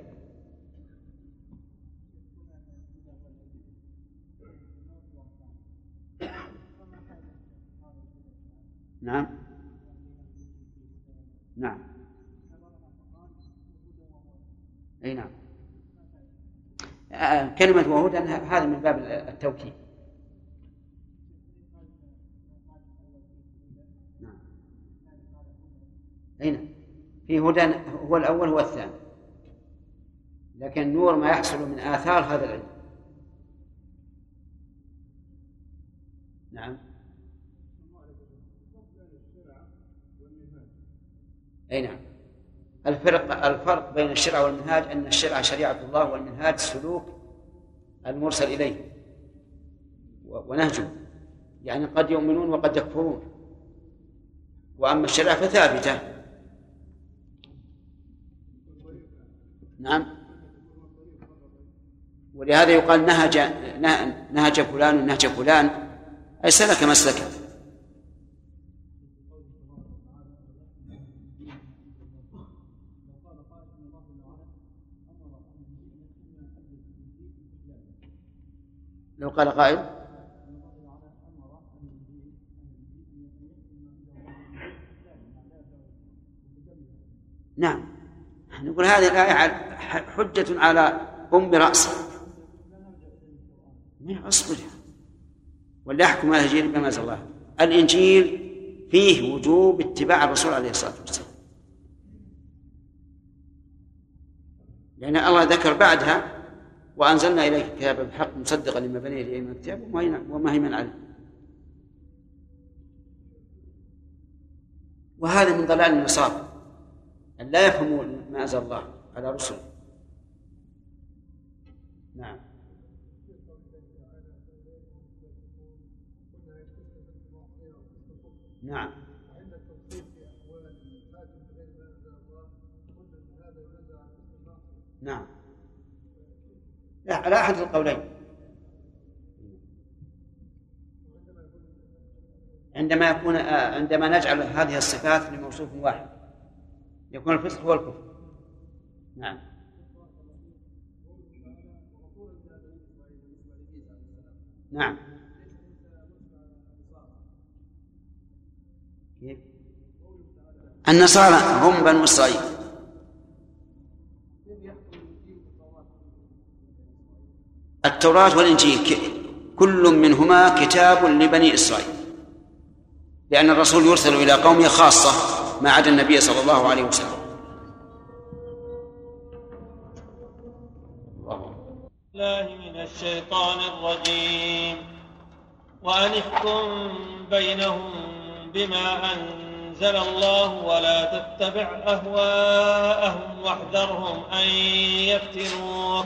نعم. نعم. أي نعم. كلمة وهدى هذا من باب التوكيد. نعم. نعم في هدى هو الأول هو الثاني. لكن النور ما يحصل من آثار هذا العلم. نعم. أي نعم. الفرق الفرق بين الشرع والمنهاج أن الشرع شريعة الله والمنهاج سلوك المرسل إليه. ونهجه. يعني قد يؤمنون وقد يكفرون. وأما الشريعة فثابتة. نعم. ولهذا يقال نهج نهج فلان ونهج فلان. أي سلك مسلكا قال قائل؟ نعم. نقول هذه الآية حجة على أم رأسه اصبر ولا يحكم على الإنجيل بما أنزل الله. الإنجيل فيه وجوب اتباع الرسول عليه الصلاة والسلام. لأن الله ذكر بعدها وأنزلنا إليك الكتاب بالحق مصدقا لما بني من الكتاب ومهيمنا عليه. وهذا من ضلال النصارى أن لا يفهموا ما أنزل الله على رسله. نعم. نعم. نعم. لا على أحد القولين. عندما يكون آه، عندما نجعل هذه الصفات لموصوف واحد يكون الفسق هو الكفر. نعم. نعم؟ النصارى هم بنو إسرائيل. التوراة والإنجيل كل منهما كتاب لبني إسرائيل. لأن الرسول يرسل إلى قومه خاصة ما عدا النبي صلى الله عليه وسلم. الله من الشيطان الرجيم. وأن احكم بينهم بما أنزل الله ولا تتبع أهواءهم واحذرهم أن يفتنوك.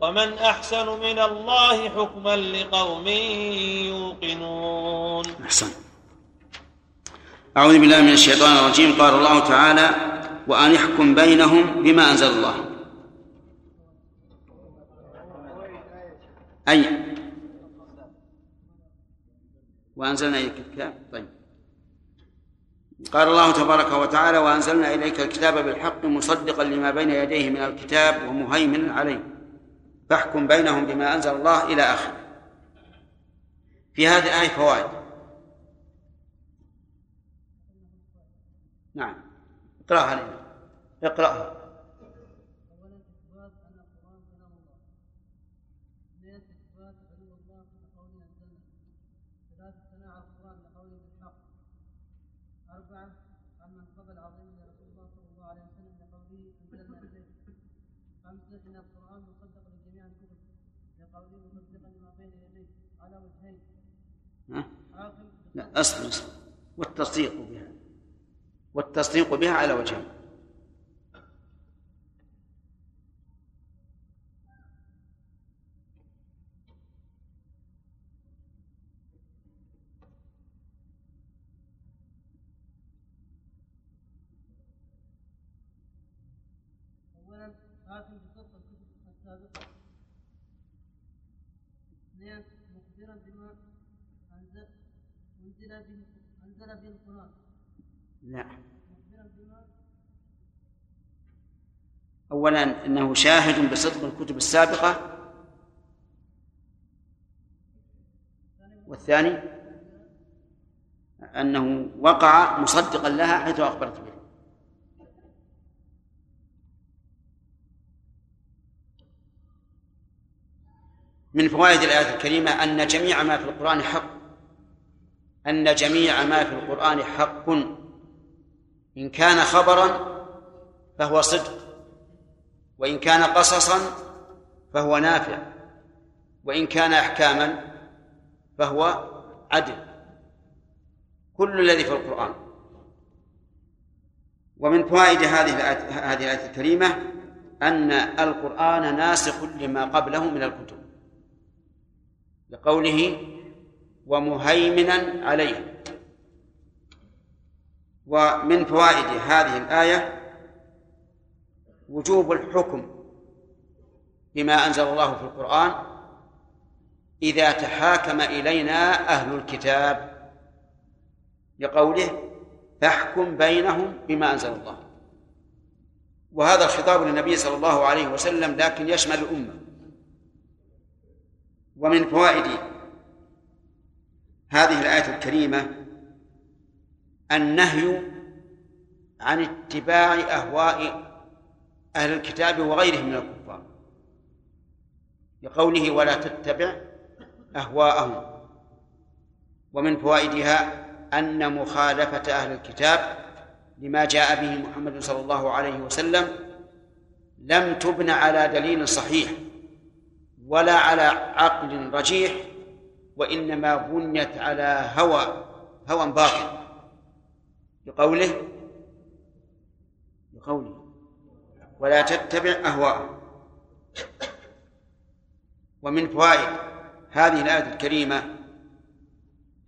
ومن أحسن من الله حكما لقوم يوقنون. أحسن. أعوذ بالله من الشيطان الرجيم. قال الله تعالى وأن يحكم بينهم بما أنزل الله. أي. وأنزلنا إليك الكتاب. طيب. قال الله تبارك وتعالى وأنزلنا إليك الكتاب بالحق مصدقا لما بين يديه من الكتاب ومهيمنا عليه. فاحكم بينهم بما أنزل الله إلى آخره. في هذه الآية فوائد. نعم. اقرأها لنا. اقرأها. لا أصبر أصبر والتصديق بها والتصديق بها على وجهين لا. أولا أنه شاهد بصدق الكتب السابقة. والثاني أنه وقع مصدقا لها حيث أخبرت به. من فوائد الآية الكريمة أن جميع ما في القرآن حق. أن جميع ما في القرآن حق. إن كان خبرا فهو صدق وإن كان قصصا فهو نافع وإن كان أحكاما فهو عدل. كل الذي في القرآن. ومن فوائد هذه هذه الآية الكريمة أن القرآن ناسخ لما قبله من الكتب لقوله ومهيمنا عليه. ومن فوائد هذه الآية وجوب الحكم بما أنزل الله في القرآن إذا تحاكم إلينا أهل الكتاب لقوله فاحكم بينهم بما أنزل الله. وهذا الخطاب للنبي صلى الله عليه وسلم لكن يشمل الأمة. ومن فوائد هذه الآية الكريمة النهي عن اتباع أهواء أهل الكتاب وغيرهم من الكفار لقوله ولا تتبع أهواءهم ومن فوائدها أن مخالفة أهل الكتاب لما جاء به محمد صلى الله عليه وسلم لم تبن على دليل صحيح ولا على عقل رجيح وإنما بنيت على هوى هوى باطل. بقوله بقوله ولا تتبع أهواءهم ومن فوائد هذه الآية الكريمة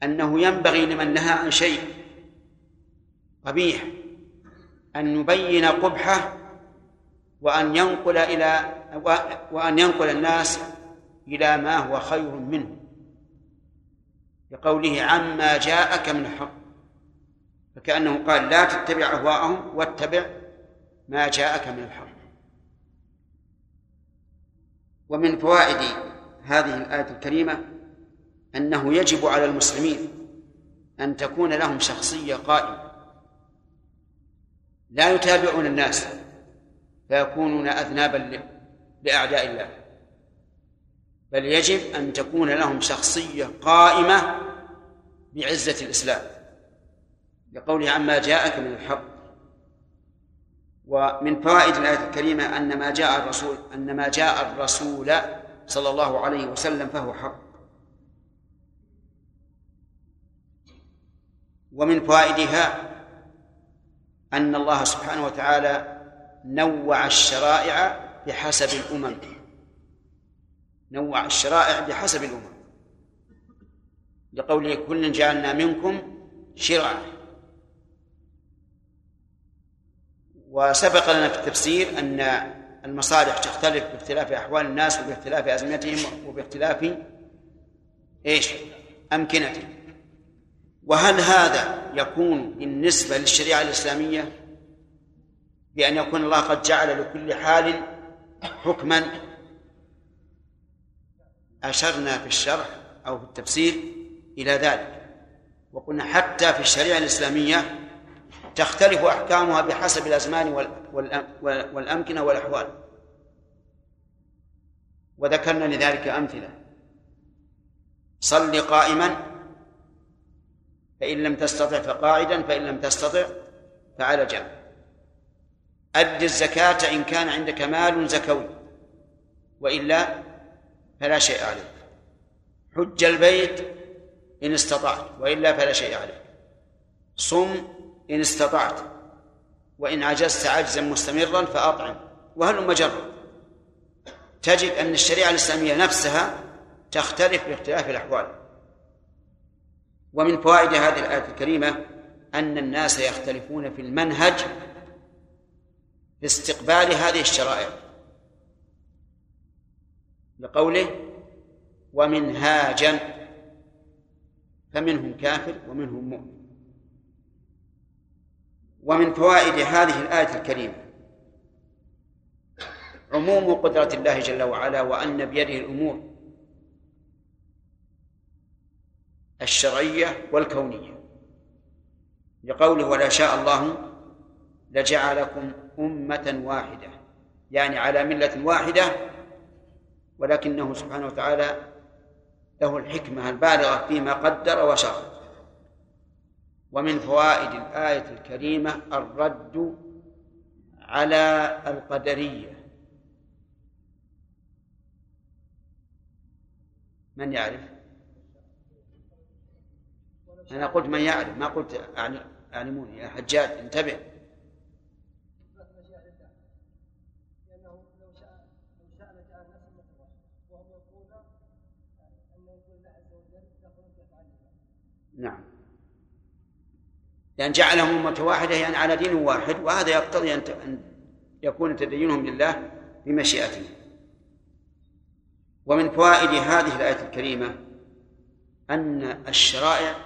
أنه ينبغي لمن نهى عن شيء قبيح أن يبين قبحه وأن ينقل إلى وأن ينقل الناس إلى ما هو خير منه. بقوله عما جاءك من الحق فكأنه قال لا تتبع أهواءهم واتبع ما جاءك من الحق. ومن فوائد هذه الآية الكريمة أنه يجب على المسلمين أن تكون لهم شخصية قائمة. لا يتابعون الناس فيكونون أذنابا لأعداء الله. بل يجب أن تكون لهم شخصية قائمة بعزة الإسلام. لقوله عما جاءك من الحق. ومن فوائد الآية الكريمة أن ما جاء الرسول أن ما جاء الرسول صلى الله عليه وسلم فهو حق. ومن فوائدها أن الله سبحانه وتعالى نوع الشرائع بحسب الأمم. نوع الشرائع بحسب الأمم. لقوله كل جعلنا منكم شرعا. وسبق لنا في التفسير أن المصالح تختلف باختلاف أحوال الناس وباختلاف أزمنتهم وباختلاف إيش؟ أمكنتهم. وهل هذا يكون بالنسبة للشريعة الإسلامية؟ بأن يكون الله قد جعل لكل حال حكما؟ أشرنا في الشرح أو في التفسير إلى ذلك. وقلنا حتى في الشريعة الإسلامية تختلف أحكامها بحسب الأزمان والأمكنة والأحوال. وذكرنا لذلك أمثلة. صل قائما فإن لم تستطع فقاعدا فإن لم تستطع فعلى جنب. أد الزكاة إن كان عندك مال زكوي وإلا فلا شيء عليك. حج البيت إن استطعت وإلا فلا شيء عليك. صم إن استطعت وإن عجزت عجزا مستمرا فأطعم. وهل مجرد تجد أن الشريعة الإسلامية نفسها تختلف باختلاف الأحوال. ومن فوائد هذه الآية الكريمة أن الناس يختلفون في المنهج في استقبال هذه الشرائع. لقوله ومنهاجا فمنهم كافر ومنهم مؤمن. ومن فوائد هذه الآية الكريمة. عموم قدرة الله جل وعلا وأن بيده الأمور الشرعية والكونية. لقوله ولا شاء الله لجعلكم أمة واحدة. يعني على ملة واحدة ولكنه سبحانه وتعالى له الحكمة البالغة فيما قدر وشرع. ومن فوائد الآية الكريمة الرد على القدرية. من يعرف؟ أنا قلت من يعرف ما قلت أعلموني. يا حجاج انتبه. نعم. لأن جعلهم أمة واحدة يعني على دين واحد وهذا يقتضي أن يكون تدينهم لله بمشيئته. ومن فوائد هذه الآية الكريمة أن الشرائع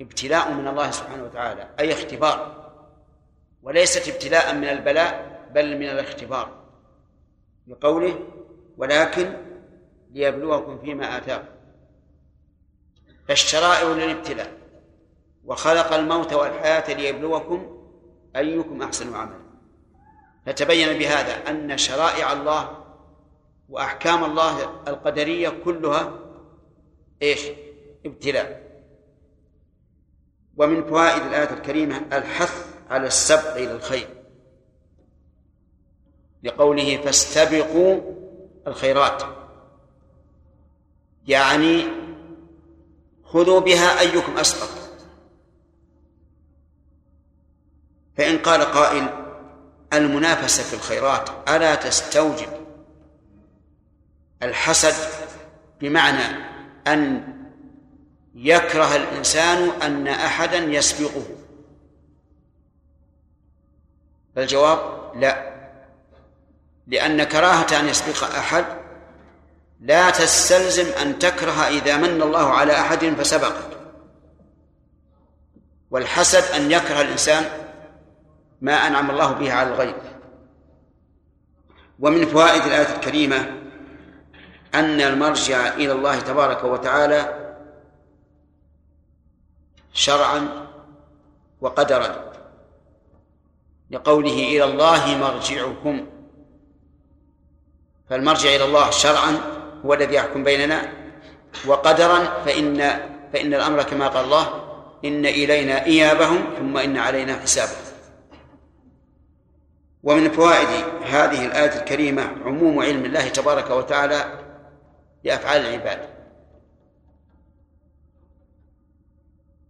ابتلاء من الله سبحانه وتعالى أي اختبار. وليست ابتلاء من البلاء بل من الاختبار. بقوله ولكن ليبلوكم فيما آتاكم. فالشرائع للابتلاء. وخلق الموت والحياة ليبلوكم أيكم أحسن عملا. فتبين بهذا أن شرائع الله وأحكام الله القدرية كلها إيش؟ ابتلاء. ومن فوائد الآية الكريمة الحث على السبق إلى الخير. لقوله فاستبقوا الخيرات. يعني خذوا بها أيكم أسبق. فإن قال قائل المنافسة في الخيرات ألا تستوجب الحسد بمعنى أن يكره الإنسان أن أحدا يسبقه؟ فالجواب لا لأن كراهة أن يسبق أحد لا تستلزم أن تكره إذا من الله على أحد فسبقك والحسد أن يكره الإنسان ما أنعم الله به على الغير ومن فوائد الآية الكريمة أن المرجع إلى الله تبارك وتعالى شرعا وقدرا لقوله إلى الله مرجعكم. فالمرجع إلى الله شرعا هو الذي يحكم بيننا وقدرا فإن فإن الأمر كما قال الله إن إلينا إيابهم ثم إن علينا حسابهم. ومن فوائد هذه الآية الكريمة عموم علم الله تبارك وتعالى بأفعال العباد.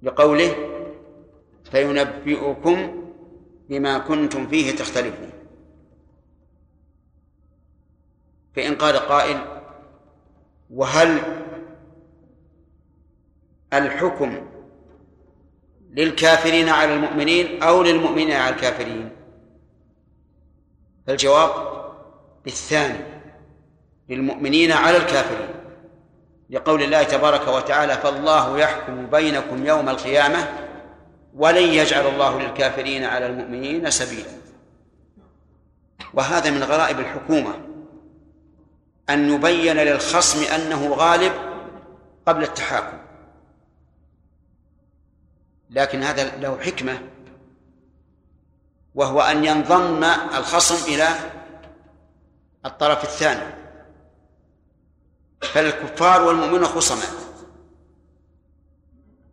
بقوله فينبئكم بما كنتم فيه تختلفون. فإن قال قائل وهل الحكم للكافرين على المؤمنين أو للمؤمنين على الكافرين؟ فالجواب بالثاني للمؤمنين على الكافرين. لقول الله تبارك وتعالى فالله يحكم بينكم يوم القيامة ولن يجعل الله للكافرين على المؤمنين سبيلا. وهذا من غرائب الحكومة أن يبين للخصم أنه غالب قبل التحاكم. لكن هذا له حكمة وهو أن ينضم الخصم إلى الطرف الثاني. فالكفار والمؤمنون خصما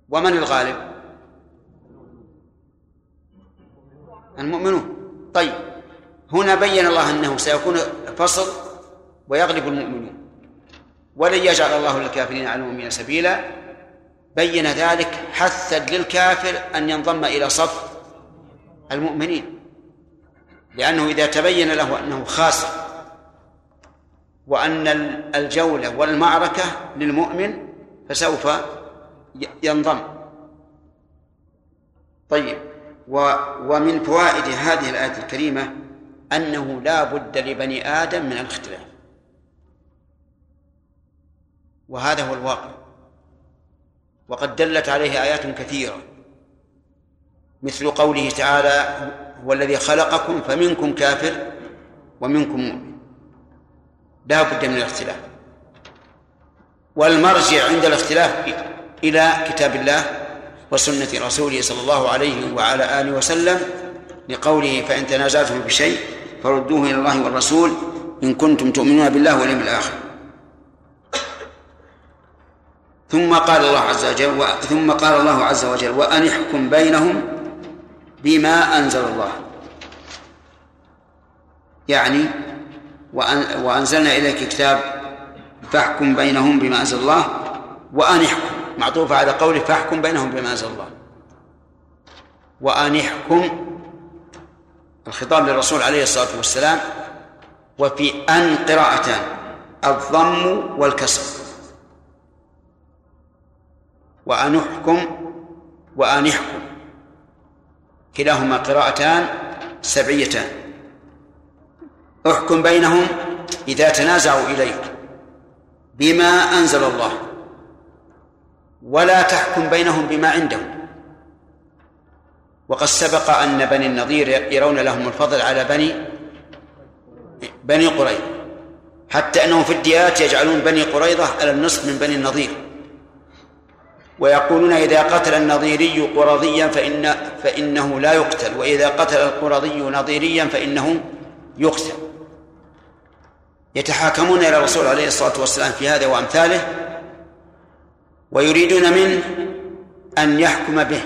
ومن الغالب؟ المؤمنون. طيب هنا بين الله أنه سيكون فصل ويغلب المؤمنون. ولن يجعل الله للكافرين على المؤمنين سبيلا. بين ذلك حثا للكافر أن ينضم إلى صف المؤمنين لأنه إذا تبين له أنه خاسر وأن الجولة والمعركة للمؤمن فسوف ينضم. طيب ومن فوائد هذه الآية الكريمة أنه لا بد لبني آدم من الاختلاف. وهذا هو الواقع. وقد دلت عليه آيات كثيرة. مثل قوله تعالى هو الذي خلقكم فمنكم كافر ومنكم مؤمن. لا بد من الاختلاف. والمرجع عند الاختلاف إلى كتاب الله وسنة رسوله صلى الله عليه وعلى آله وسلم لقوله فإن تنازعتم بشيء فردوه إلى الله والرسول إن كنتم تؤمنون بالله واليوم الآخر. ثم قال الله عز وجل ثم قال الله عز وجل وأن احكم بينهم بما أنزل الله. يعني وأنزلنا إليك كتاب فاحكم بينهم بما أنزل الله وأن احكم. معطوفة على قوله فاحكم بينهم بما أنزل الله. وأن يحكم الخطاب للرسول عليه الصلاة والسلام وفي أن قراءتان الضم والكسر. وأن احكم. وأن يحكم كلاهما قراءتان سبعيتان. احكم بينهم إذا تنازعوا إليك بما أنزل الله. ولا تحكم بينهم بما عندهم. وقد سبق أن بني النضير يرون لهم الفضل على بني بني قريظة. حتى أنهم في الديات يجعلون بني قريظة على النصف من بني النضير. ويقولون إذا قتل النظيري قرضيا فإن فإنه لا يقتل وإذا قتل القرضي نظيريا فإنه يقتل. يتحاكمون إلى الرسول عليه الصلاة والسلام في هذا وأمثاله ويريدون منه أن يحكم به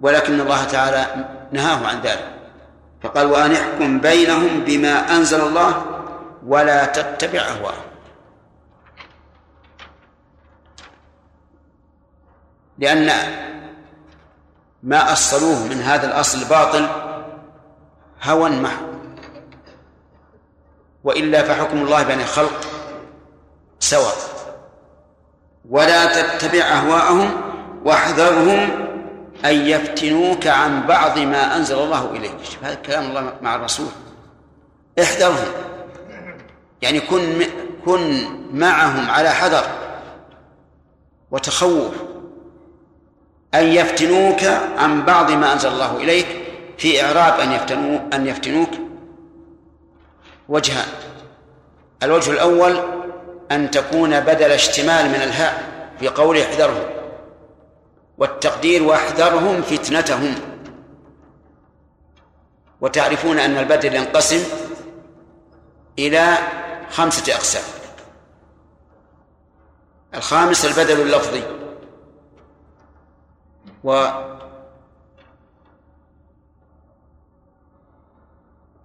ولكن الله تعالى نهاه عن ذلك. فقال وأن يحكم بينهم بما أنزل الله ولا تتبع أهواءهم. لأن ما أصلوه من هذا الأصل الباطل هوى محض. وإلا فحكم الله بين الخلق سواء ولا تتبع أهواءهم واحذرهم أن يفتنوك عن بعض ما أنزل الله إليك. هذا كلام الله مع الرسول. احذرهم. يعني كن كن معهم على حذر وتخوف. أن يفتنوك عن بعض ما أنزل الله إليك في إعراب أن يفتنوا أن يفتنوك. وجهان الوجه الأول أن تكون بدل اشتمال من الهاء في قوله احذرهم والتقدير واحذرهم فتنتهم. وتعرفون أن البدل ينقسم إلى خمسة أقسام. الخامس البدل اللفظي. و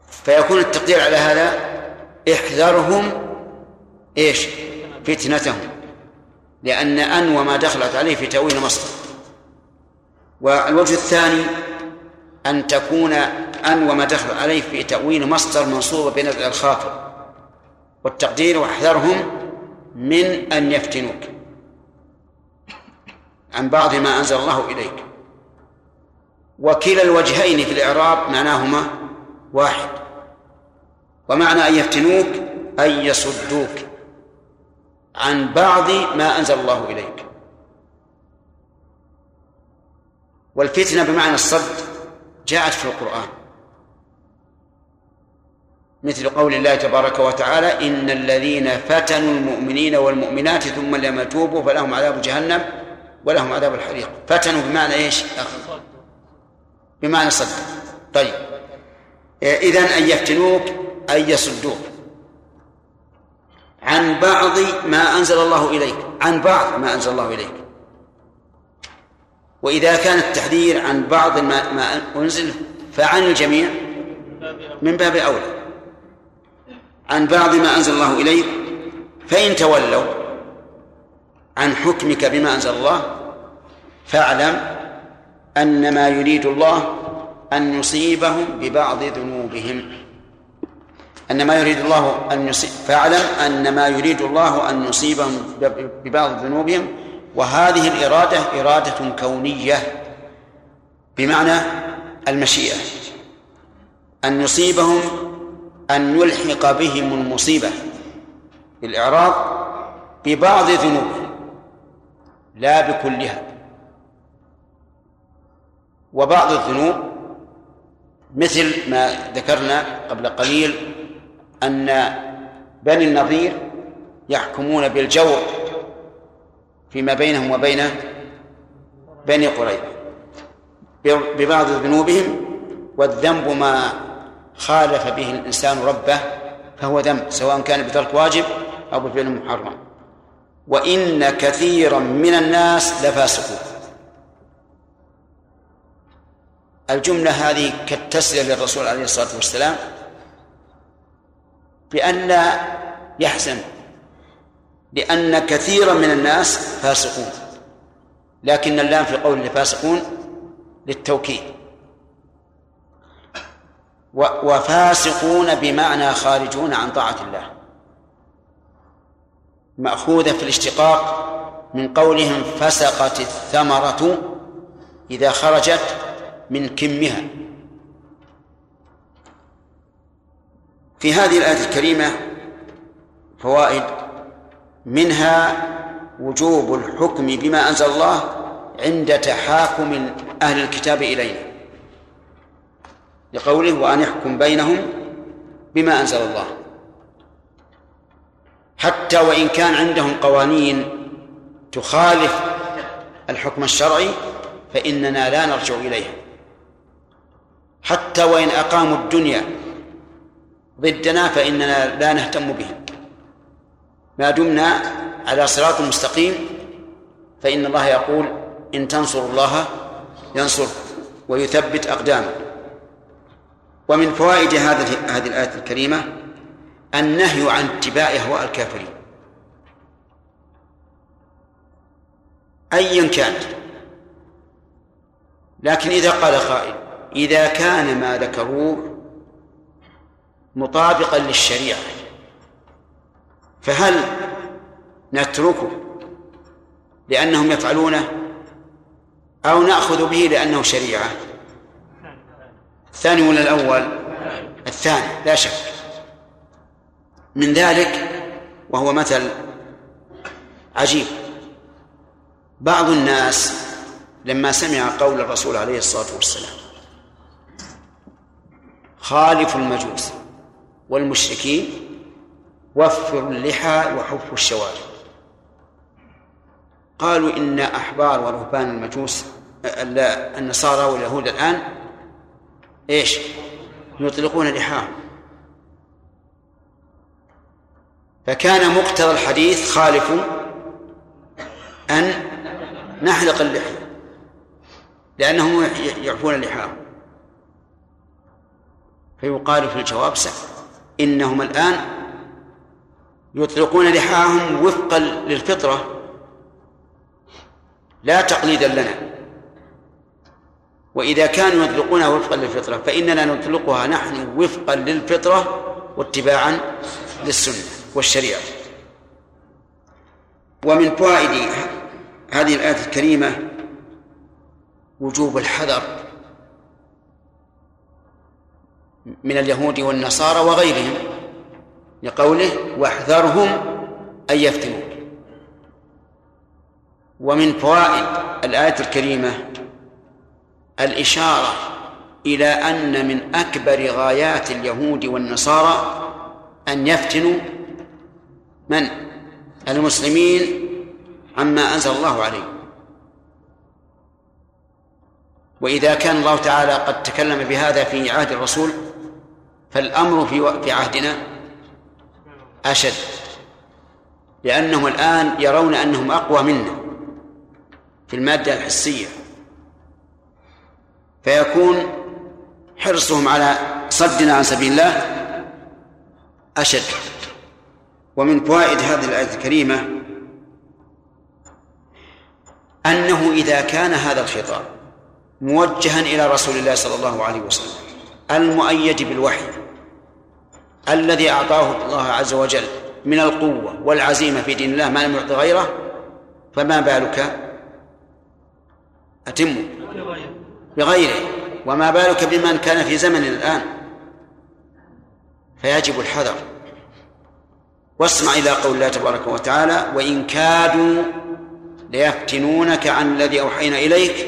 فيكون التقدير على هذا احذرهم إيش؟ فتنتهم. لأن أن وما دخلت عليه في تأويل مصدر. والوجه الثاني أن تكون أن وما دخل عليه في تأويل مصدر منصوبة بنزع الخافض والتقدير واحذرهم من أن يفتنوك. عن بعض ما أنزل الله إليك. وكلا الوجهين في الإعراب معناهما واحد. ومعنى أن يفتنوك أن يصدوك. عن بعض ما أنزل الله إليك. والفتنة بمعنى الصد جاءت في القرآن. مثل قول الله تبارك وتعالى إن الذين فتنوا المؤمنين والمؤمنات ثم لم يتوبوا فلهم عذاب جهنم. ولهم عذاب الحريق. فتنوا بمعنى إيش؟ بمعنى صد. طيب. إذن أن يفتنوك أن يصدوك. عن بعض ما أنزل الله إليك. عن بعض ما أنزل الله إليك. وإذا كان التحذير عن بعض ما, ما أنزل فعن الجميع من باب أولى. عن بعض ما أنزل الله إليك فإن تولوا عن حكمك بما أنزل الله فاعلم أن ما يريد الله أن يصيبهم ببعض ذنوبهم. أن ما يريد الله أن يصيب فاعلم أن ما يريد الله أن يصيبهم ببعض ذنوبهم. وهذه الإرادة إرادة كونية بمعنى المشيئة. أن يصيبهم أن يلحق بهم المصيبة بالإعراض ببعض ذنوبهم. لا بكلها. وبعض الذنوب مثل ما ذكرنا قبل قليل أن بني النظير يحكمون بالجور فيما بينهم وبين بني قريظة. ببعض ذنوبهم والذنب ما خالف به الإنسان ربه فهو ذنب سواء كان بترك واجب أو بفعل محرم. وإن كثيرا من الناس لفاسقون. الجملة هذه كالتسلية للرسول عليه الصلاة والسلام بأن لا يحزن لأن كثيرا من الناس فاسقون. لكن اللام في قول الفاسقون للتوكيد. وفاسقون بمعنى خارجون عن طاعة الله. مأخوذة في الاشتقاق من قولهم فسقت الثمرة إذا خرجت من كمها. في هذه الآية الكريمة فوائد. منها وجوب الحكم بما أنزل الله عند تحاكم أهل الكتاب إلينا. لقوله وأن يحكم بينهم بما أنزل الله. حتى وإن كان عندهم قوانين تخالف الحكم الشرعي فإننا لا نرجع إليها حتى وإن أقاموا الدنيا ضدنا فإننا لا نهتم بهم. ما دمنا على صراط مستقيم فإن الله يقول إن تنصروا الله ينصركم ويثبت أقدامكم ومن فوائد هذه هذه الآية الكريمة النهي عن اتباع أهواء الكافرين. أيا كانت لكن إذا قال قائل إذا كان ما ذكروه مطابقا للشريعة فهل نتركه لأنهم يفعلونه أو نأخذ به لأنه شريعة؟ الثاني ولا الأول؟ الثاني لا شك. من ذلك وهو مثل عجيب. بعض الناس لما سمع قول الرسول عليه الصلاة والسلام خالفوا المجوس والمشركين وفروا اللحى وحفوا الشوارب. قالوا إن أحبار ورهبان المجوس النصارى واليهود الآن إيش؟ يطلقون لحاهم. فكان مقتضى الحديث خالف أن نحلق اللحية لأنهم يعفون اللحاهم فيقال في الجواب سهل إنهم الآن يطلقون لحاهم وفقا للفطرة لا تقليدا لنا. وإذا كانوا يطلقونها وفقا للفطرة فإننا نطلقها نحن وفقا للفطرة واتباعا للسنة. والشريعة. ومن فوائد هذه الآية الكريمة وجوب الحذر من اليهود والنصارى وغيرهم لقوله واحذرهم أن يفتنوك. ومن فوائد الآية الكريمة الإشارة إلى أن من أكبر غايات اليهود والنصارى أن يفتنوا من؟ المسلمين عما أنزل الله عليه وإذا كان الله تعالى قد تكلم بهذا في عهد الرسول فالأمر في في عهدنا أشد لأنهم الآن يرون أنهم أقوى منا في المادة الحسية. فيكون حرصهم على صدنا عن سبيل الله أشد. ومن فوائد هذه الآية الكريمة أنه إذا كان هذا الخطاب موجها إلى رسول الله صلى الله عليه وسلم المؤيد بالوحي الذي أعطاه الله عز وجل من القوة والعزيمة في دين الله ما لم يعط غيره فما بالك؟ أتم بغيره. وما بالك بمن كان في زمن الآن؟ فيجب الحذر. واسمع إلى قول الله تبارك وتعالى وإن كادوا ليفتنونك عن الذي أوحينا إليك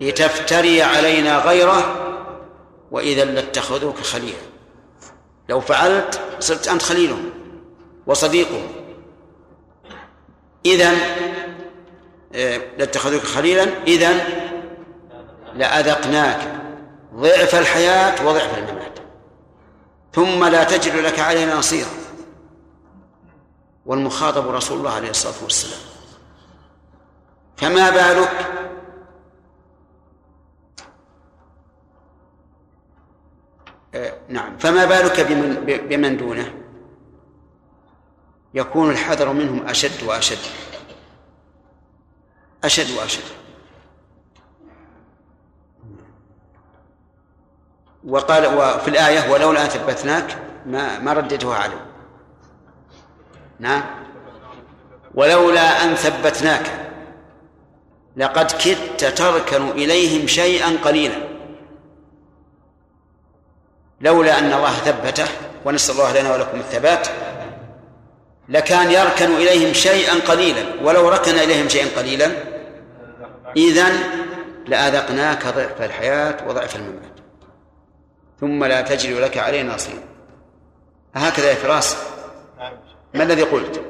لتفتري علينا غيره وإذا لاتخذوك خليلا. لو فعلت صرت أنت خليلهم وصديقهم. إذا آه، لاتخذوك خليلا إذا لأذقناك ضعف الحياة وضعف الممات. ثم لا تجد لك علينا نصيرا والمخاطب رسول الله عليه الصلاة والسلام. فما بالك؟ آه نعم. فما بالك بمن, بمن دونه؟ يكون الحذر منهم أشد وأشد. أشد وأشد. وقال وفي الآية ولولا أن ثبتناك ما ما رددتها عليه نعم. ولولا أن ثبتناك لقد كدت تركن إليهم شيئا قليلا. لولا أن الله ثبته ونسأل الله لنا ولكم الثبات لكان يركن إليهم شيئا قليلا. ولو ركن إليهم شيئا قليلا إذن لأذقناك ضعف الحياة وضعف الممات. ثم لا تجد لك علينا نصير هكذا يا فراس. ما الذي قلت؟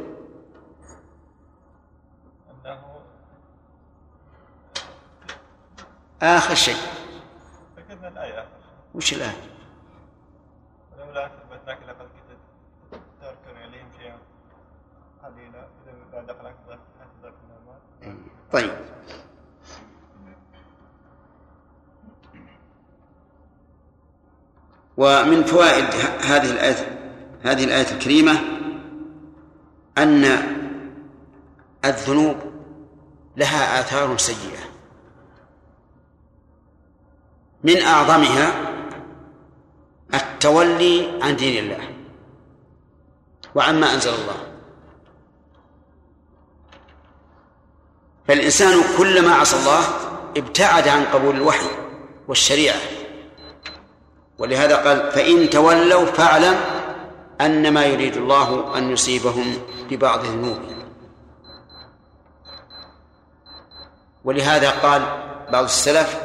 آخر شيء. ذكرنا الآية وش الآية ولولا ثبتناك لقد كنت تركن إليهم شيئا قليلا إذا المال طيب. ومن فوائد هذه الآية هذه الآية الكريمة أن الذنوب لها آثار سيئة. من أعظمها التولي عن دين الله وعما أنزل الله. فالإنسان كلما عصى الله ابتعد عن قبول الوحي والشريعة. ولهذا قال فإن تولوا فاعلم أن ما يريد الله أن يصيبهم ببعض ذنوبهم ولهذا قال بعض السلف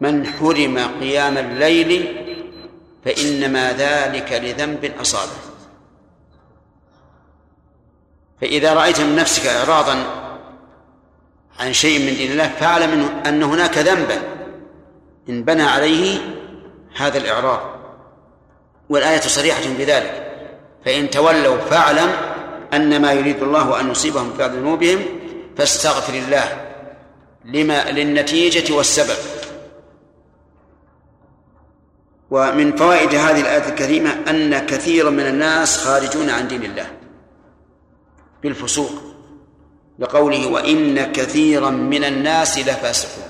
من حرم قيام الليل فإنما ذلك لذنب أصابه. فإذا رأيت من نفسك إعراضا عن شيء من دين الله فاعلم أن هناك ذنبا إن بنى عليه هذا الإعراض والآية صريحة بذلك فإن تولوا فاعلم أن ما يريد الله أن يصيبهم في ذنوبهم فاستغفر الله لما للنتيجة والسبب. ومن فوائد هذه الآية الكريمة أن كثيرا من الناس خارجون عن دين الله بالفسوق لقوله وإن كثيرا من الناس لفاسقون.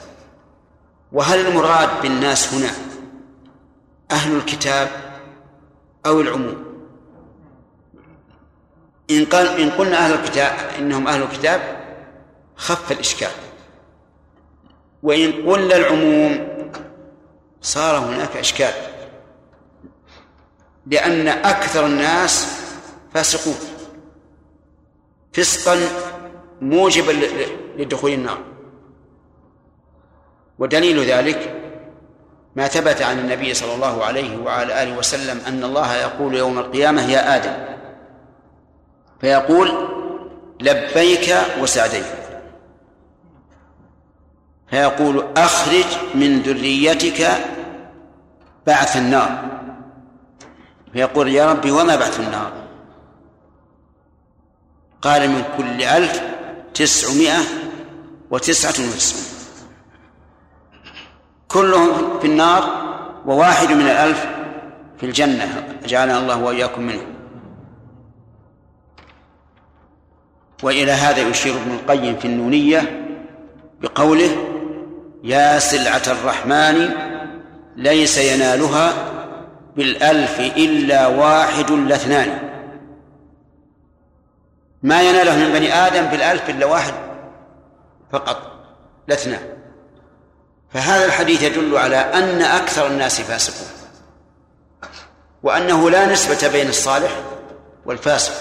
وهل المراد بالناس هنا أهل الكتاب أو العموم. إن قال إن قلنا أهل الكتاب إنهم أهل الكتاب خف الإشكال. وإن قلنا العموم صار هناك إشكال. لأن أكثر الناس فاسقون. فسقا موجبا لدخول النار. ودليل ذلك ما ثبت عن النبي صلى الله عليه وعلى آله وسلم أن الله يقول يوم القيامة يا آدم. فيقول لبيك وسعديك. فيقول أخرج من ذريتك بعث النار. فيقول يا ربي وما بعث النار؟ قال من كل ألف تسعمائة وتسعة وتسعون. كلهم في النار وواحد من الألف في الجنة. جعلنا الله وإياكم منه. وإلى هذا يشير ابن القيم في النونية بقوله يا سلعة الرحمن ليس ينالها بالألف إلا واحد لاثنان. ما يناله من بني آدم بالألف إلا واحد فقط لاثنان. فهذا الحديث يدل على أن أكثر الناس فاسقون. وأنه لا نسبة بين الصالح والفاسق.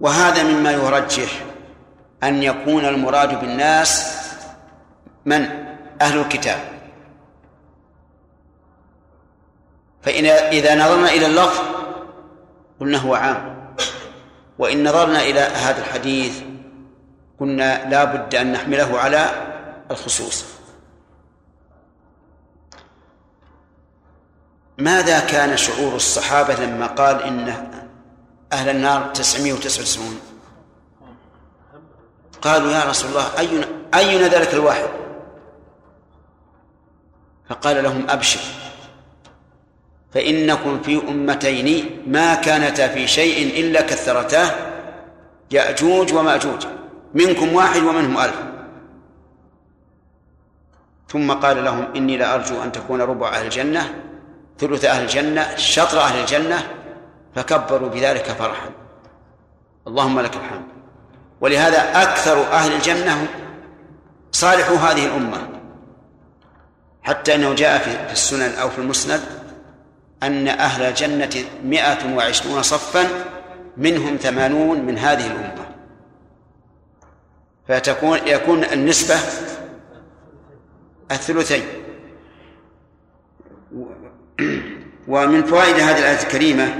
وهذا مما يرجح أن يكون المراد بالناس من؟ أهل الكتاب. فإن إذا نظرنا إلى اللفظ قلنا هو عام. وإن نظرنا إلى هذا الحديث قلنا لا بد أن نحمله على الخصوص. ماذا كان شعور الصحابة لما قال إن أهل النار تسعمائة وتسعة وتسعون؟ قالوا يا رسول الله أينا, أينا ذلك الواحد؟ فقال لهم أبشر فإنكم في أمتين ما كانتا في شيء إلا كثرتاه يأجوج ومأجوج منكم واحد ومنهم ألف. ثم قال لهم إني لأرجو أن تكون ربع أهل الجنة ثلث أهل الجنة شطر أهل الجنة فكبروا بذلك فرحا. اللهم لك الحمد. ولهذا أكثر أهل الجنة صالحوا هذه الأمة. حتى أنه جاء في السنن أو في المسند أن أهل الجنة مئة وعشرون صفا منهم ثمانون من هذه الأمة. فتكون يكون النسبة الثلثين ومن فوائد هذه الآية الكريمة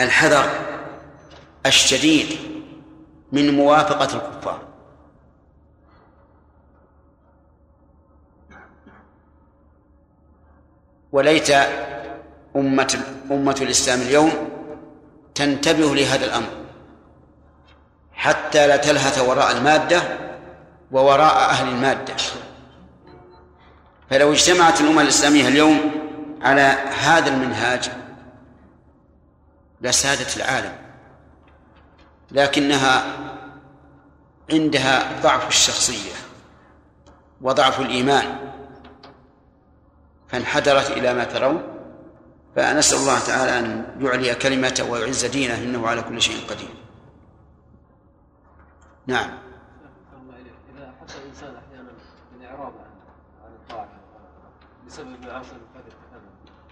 الحذر الشديد من موافقة الكفار. وليت أمة أمة الإسلام اليوم تنتبه لهذا الأمر حتى لا تلهث وراء المادة ووراء أهل المادة. فلو اجتمعت الأمة الإسلامية اليوم على هذا المنهاج لسادت العالم لكنها عندها ضعف الشخصية وضعف الإيمان. فانحدرت إلى ما ترون فنسأل الله تعالى أن يعلي كلمته ويعز دينه إنه على كل شيء قدير. نعم إذا حصل الإنسان أحيانا الإعراض عن الطاعة بسبب معاصي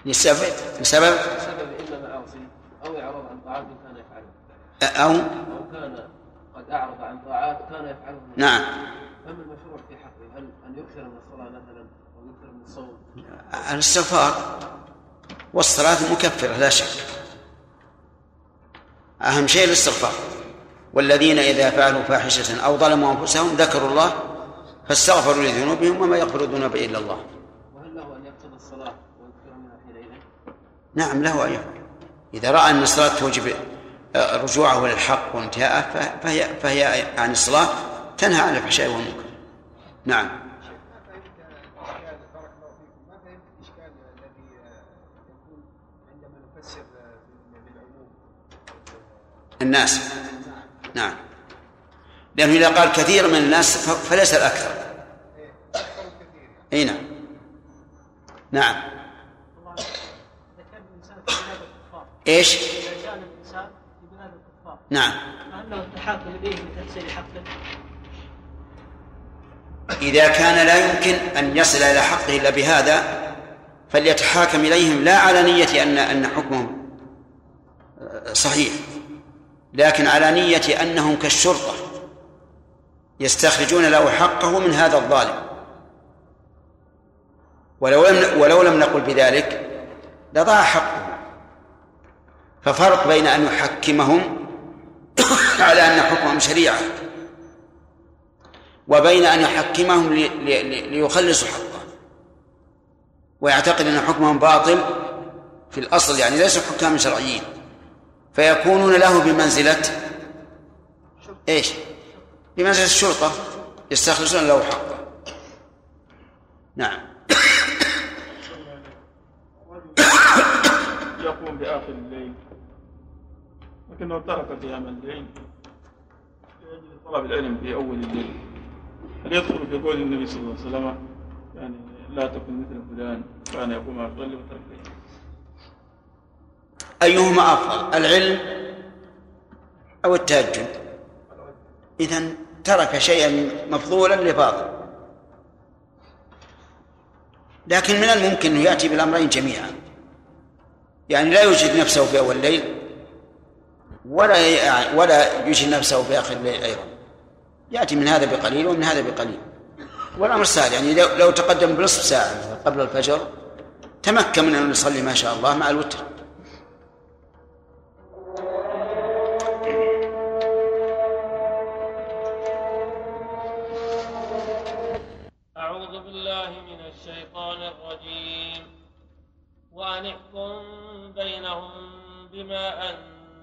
لسبب؟ بسبب بسبب إما معاصي أو إعراض عن طاعات كان يفعلها أو؟ أو كان قد أعرض عن طاعات كان يفعلها نعم. فما المشروع في حقه؟ هل أن يكثر من الصلاة مثلا أو يكثر من الصوم؟ الاستغفار والصلاة مكفرة لا شك. أهم شيء الاستغفار. والذين إذا فعلوا فاحشة أو ظلموا أنفسهم ذكروا الله فاستغفروا لذنوبهم وما يغفر الذنوب إلا الله وهل له أن يقصد الصلاة ويكثر منها حينئذ؟ نعم له أن يفعل إذا رأى أن الصلاة توجب رجوعه للحق وانتهاءه فهي فهي عن الصلاة تنهى عن الفحشاء والمنكر. نعم. الناس. نعم. لأنه إذا قال كثير من الناس فليس الأكثر. أي نعم نعم إذا كان الإنسان في بلاد الكفار. نعم. فهل له التحاكم إليه لتحصيل حقه؟ إذا كان لا يمكن أن يصل إلى حقه إلا بهذا فليتحاكم إليهم لا على نية أن أن حكمهم صحيح لكن على نية أنهم كالشرطة يستخرجون له حقه من هذا الظالم. ولو لم ولو لم نقل بذلك لضاع حقه. ففرق بين أن يحكمهم على أن حكمهم شريعة وبين أن يحكمهم ليخلصوا حقه. ويعتقد أن حكمهم باطل في الأصل يعني ليسوا حكاما شرعيين. فيكونون له بمنزلة إيش؟ بمنزلة الشرطة يستخلصون له حقه. نعم. (coughs) يقوم بآخر الليل. لكنه ترك قيام الليل لأجل طلب العلم في أول الليل هل يدخل في قول النبي صلى الله عليه وسلم يعني لا تكن مثل فلان كان يقوم على الليل وترك أيهما أفضل العلم أو التهجد؟ إذا ترك شيئا مفضولا لفاضل لكن من الممكن أنه يأتي بالأمرين جميعا. يعني لا يجد نفسه في أول الليل ولا ولا يجد نفسه في آخر الليل أيضا. يأتي من هذا بقليل ومن هذا بقليل. والأمر سهل يعني لو, لو تقدم بنصف ساعة قبل الفجر تمكن من أن يصلي ما شاء الله مع الوتر. أعوذ بالله من الشيطان الرجيم. وأن احكم بينهم بما أنزل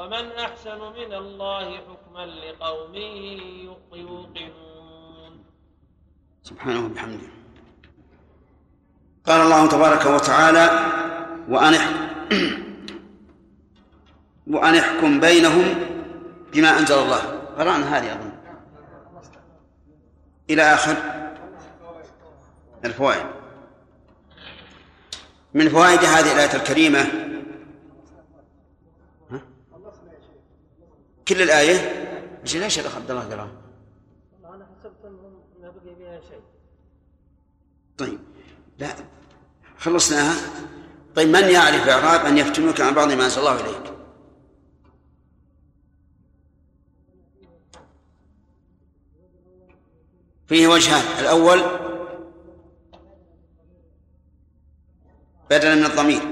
ومن أحسن من الله حكما لقوم يوقنون. سبحانه وبحمده. قال الله تبارك وتعالى وأن (clears throat) وأن احكم بينهم بما أنزل الله. قرأنا هذه أظن إلى آخر. الفوائد. من فوائد هذه الآية الكريمة ها؟ كل الآية؟ إيش ليش يا عبد الله قرأ؟ أنا حسبت أنهم ما بقي فيها شيء. طيب لا خلصناها. طيب من يعرف إعراب أن يفتنوك عن بعض ما أنزل الله إليك؟ فيه وجهان. الأول بدلا من الضمير.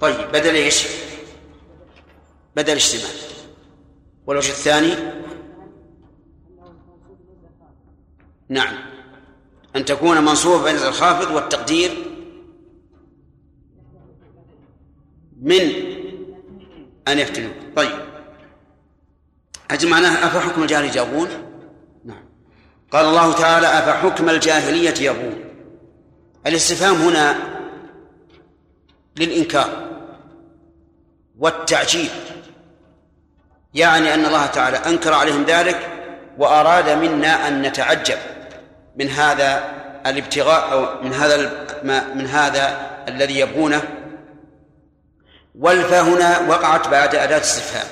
طيب بدل إيش؟ بدل اجتماع. والوجه الثاني؟ نعم. أن تكون منصوبة بين الخافض والتقدير من أن يفتنوا طيب. أجل معناه أفحكم الجاهلية يبغون نعم. قال الله تعالى أفحكم الجاهلية يبغون الاستفهام هنا للإنكار. والتعجيل. يعني أن الله تعالى أنكر عليهم ذلك وأراد منا أن نتعجب من هذا الابتغاء أو من هذا من هذا الذي يبغونه. والفاء هنا وقعت بعد أداة استفهام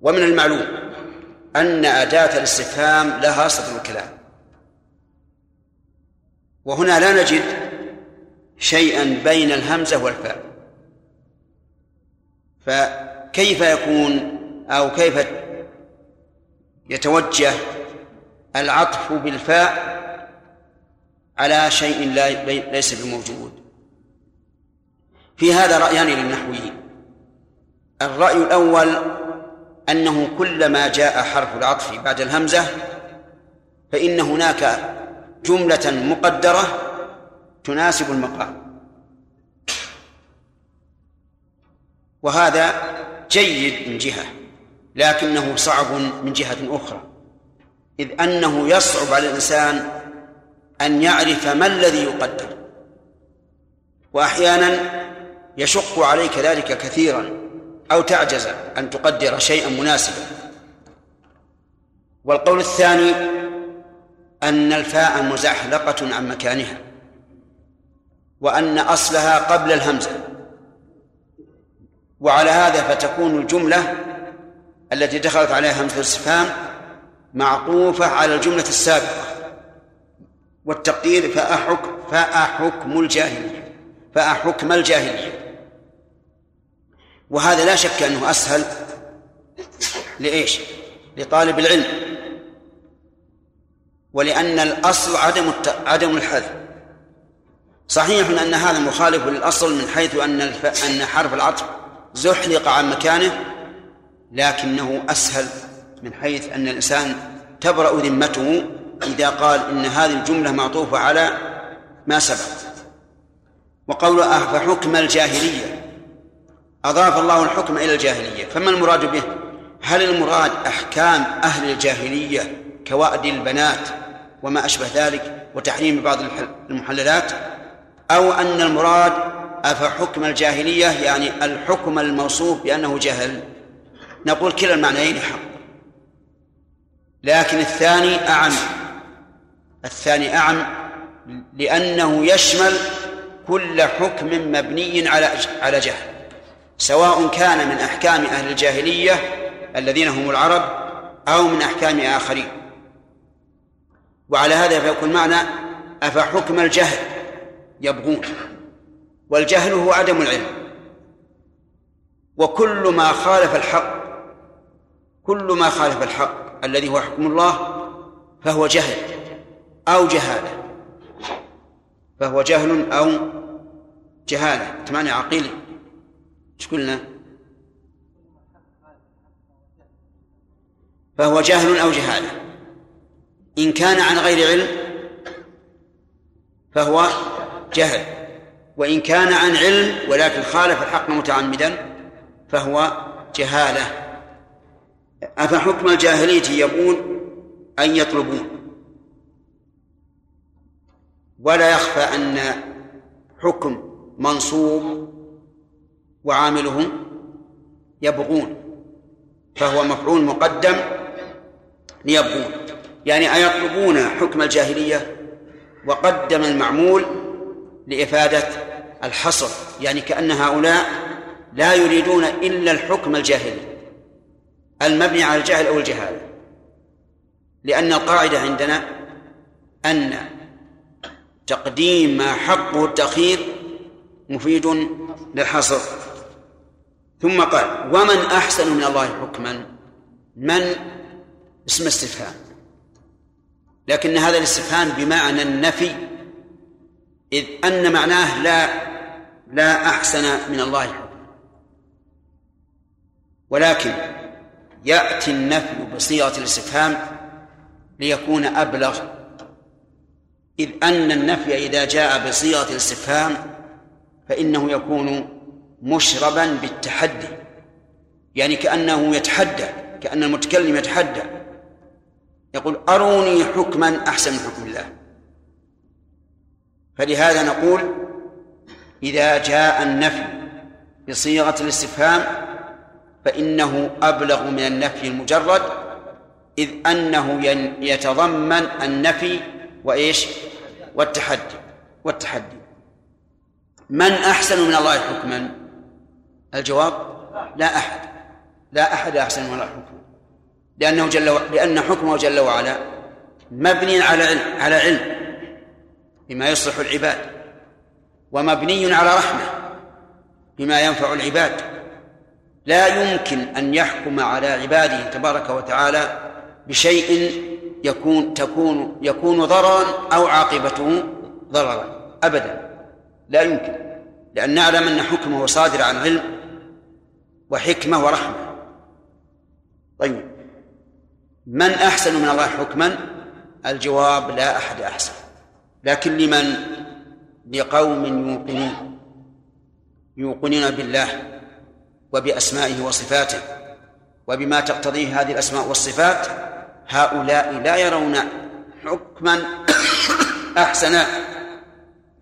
ومن المعلوم أن أداة الاستفهام لها صدر الكلام. وهنا لا نجد شيئا بين الهمزة والفاء. فكيف يكون أو كيف يتوجه العطف بالفاء على شيء لا ليس بموجود؟ في هذا رأيان للنحويين. الرأي الأول أنه كلما جاء حرف العطف بعد الهمزة فإن هناك جملة مقدرة تناسب المقام. وهذا جيد من جهة لكنه صعب من جهة أخرى. إذ أنه يصعب على الإنسان أن يعرف ما الذي يقدر وأحيانا يشق عليك ذلك كثيرا أو تعجز أن تقدر شيئا مناسبا. والقول الثاني أن الفاء مزحلقة عن مكانها وأن أصلها قبل الهمزة. وعلى هذا فتكون الجملة التي دخلت عليها همزة الاستفهام معطوفة على الجملة السابقة. والتقدير فأحكم فأحكم الجاهلية فأحكم الجاهلية. وهذا لا شك أنه أسهل لإيش؟ لطالب العلم. ولأن الأصل عدم عدم الحذف. صحيح أن هذا مخالف للأصل من حيث أن الف... أن حرف العطف زحلق عن مكانه لكنه أسهل من حيث أن الإنسان تبرأ ذمته إذا قال إن هذه الجملة معطوفة على ما سبق. وقول فحكم الجاهلية. أضاف الله الحكم إلى الجاهلية. فما المراد به؟ هل المراد أحكام أهل الجاهلية كوأد البنات وما أشبه ذلك وتحريم بعض المحللات؟ أو أن المراد أفحكم الجاهلية؟ يعني الحكم الموصوف بأنه جهل. نقول كلا المعنيين حق. لكن الثاني أعم. الثاني أعم لأنه يشمل كل حكم مبني على على جهل. سواء كان من أحكام أهل الجاهلية الذين هم العرب أو من أحكام آخرين. وعلى هذا فيكون معنى أفحكم الجهل يبغون. والجهل هو عدم العلم. وكل ما خالف الحق كل ما خالف الحق الذي هو حكم الله فهو جهل أو جهالة. فهو جهل أو جهالة. تمانع عقيلي إيش قلنا؟ فهو جهل أو جهالة. إن كان عن غير علم فهو جهل. وإن كان عن علم ولكن خالف الحق متعمدا فهو جهالة. أفحكم الجاهلية يبون أن يطلبون؟ ولا يخفى أن حكم منصوب وعامله يبغون فهو مفعول مقدم ليبغون. يعني أيطلبون حكم الجاهلية وقدم المعمول لإفادة الحصر يعني كأن هؤلاء لا يريدون إلا الحكم الجاهلي المبني على الجهل أو الجهالة لأن القاعدة عندنا أن تقديم ما حقه التأخير مفيد للحصر. ثم قال ومن أحسن من الله حكما؟ من؟ اسم استفهام. لكن هذا الاستفهام بمعنى النفي إذ أن معناه لا لا أحسن من الله حكما. ولكن يأتي النفي بصيغة الاستفهام ليكون أبلغ إذ أن النفي إذا جاء بصيغة الاستفهام فإنه يكون مشربا بالتحدي. يعني كأنه يتحدى كأن المتكلم يتحدى يقول أروني حكما أحسن من حكم الله. فلهذا نقول إذا جاء النفي بصيغة الاستفهام فإنه أبلغ من النفي المجرد إذ أنه يتضمن النفي وإيش؟ والتحدي والتحدي. من أحسن من الله حكما؟ الجواب لا أحد لا أحد أحسن من الله حكما. لأنه جل و... لأن حكمه جل وعلا مبني على علم على علم. بما يصلح العباد ومبني على رحمة بما ينفع العباد. لا يمكن أن يحكم على عباده تبارك وتعالى بشيء يكون تكون يكون ضررا أو عاقبته ضررا أبدا. لا يمكن لأن نعلم أن حكمه صادر عن علم وحكمة ورحمة. طيب من أحسن من الله حكما؟ الجواب لا أحد أحسن. لكن لمن؟ لقوم يوقنون يوقنون بالله وبأسمائه وصفاته وبما تقتضيه هذه الأسماء والصفات هؤلاء لا يرون حكما (coughs) أحسن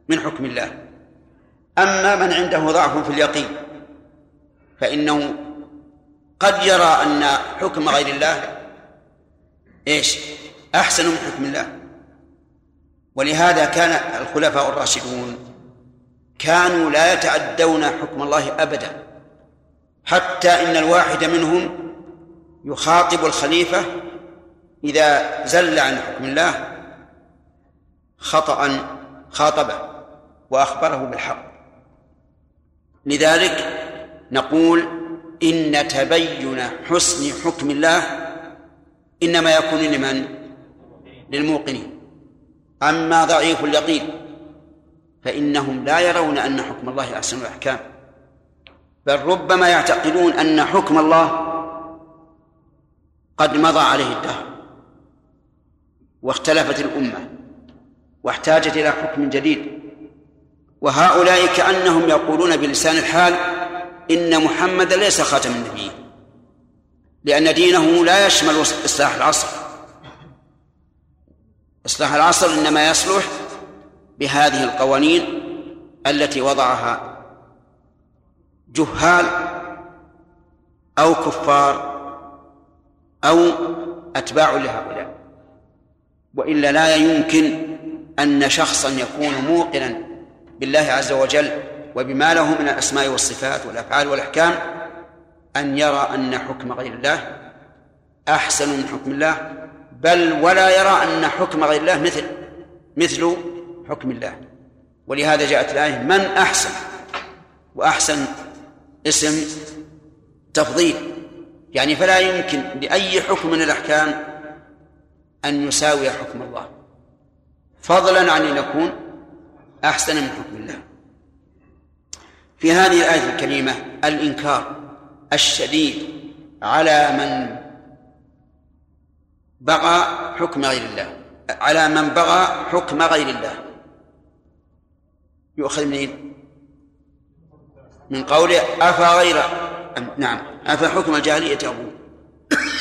من حكم الله. أما من عنده ضعف في اليقين فإنه قد يرى أن حكم غير الله إيش؟ أحسن من حكم الله. ولهذا كان الخلفاء الراشدون كانوا لا يتعدون حكم الله أبدا حتى إن الواحد منهم يخاطب الخليفة إذا زل عن حكم الله خطأ خاطبه وأخبره بالحق لذلك نقول إن تبين حسن حكم الله إنما يكون لمن؟ للموقنين أما ضعيف اليقين فإنهم لا يرون أن حكم الله أحسن الأحكام. بل ربما يعتقدون أن حكم الله قد مضى عليه الدهر واختلفت الأمة واحتاجت إلى حكم جديد. وهؤلاء كأنهم يقولون بلسان الحال إن محمدا ليس خاتم النبيين لأن دينه لا يشمل إصلاح العصر. إصلاح العصر إنما يصلح بهذه القوانين التي وضعها جهال أو كفار أو أتباع لهؤلاء. وإلا لا يمكن أن شخصا يكون موقنا بالله عز وجل وبما له من الأسماء والصفات والأفعال والأحكام أن يرى أن حكم غير الله أحسن من حكم الله بل ولا يرى أن حكم غير الله مثل مثل حكم الله. ولهذا جاءت الآية من أحسن؟ وأحسن اسم تفضيل. يعني فلا يمكن لأي حكم من الأحكام أن يساوي حكم الله. فضلا عن أن يكون أحسن من حكم الله. في هذه الآية الكريمة الإنكار الشديد على من بغى حكم غير الله. على من بغى حكم غير الله. يؤخذ منين؟ من قوله أفغير نعم. أفحكم الجاهلية يبغون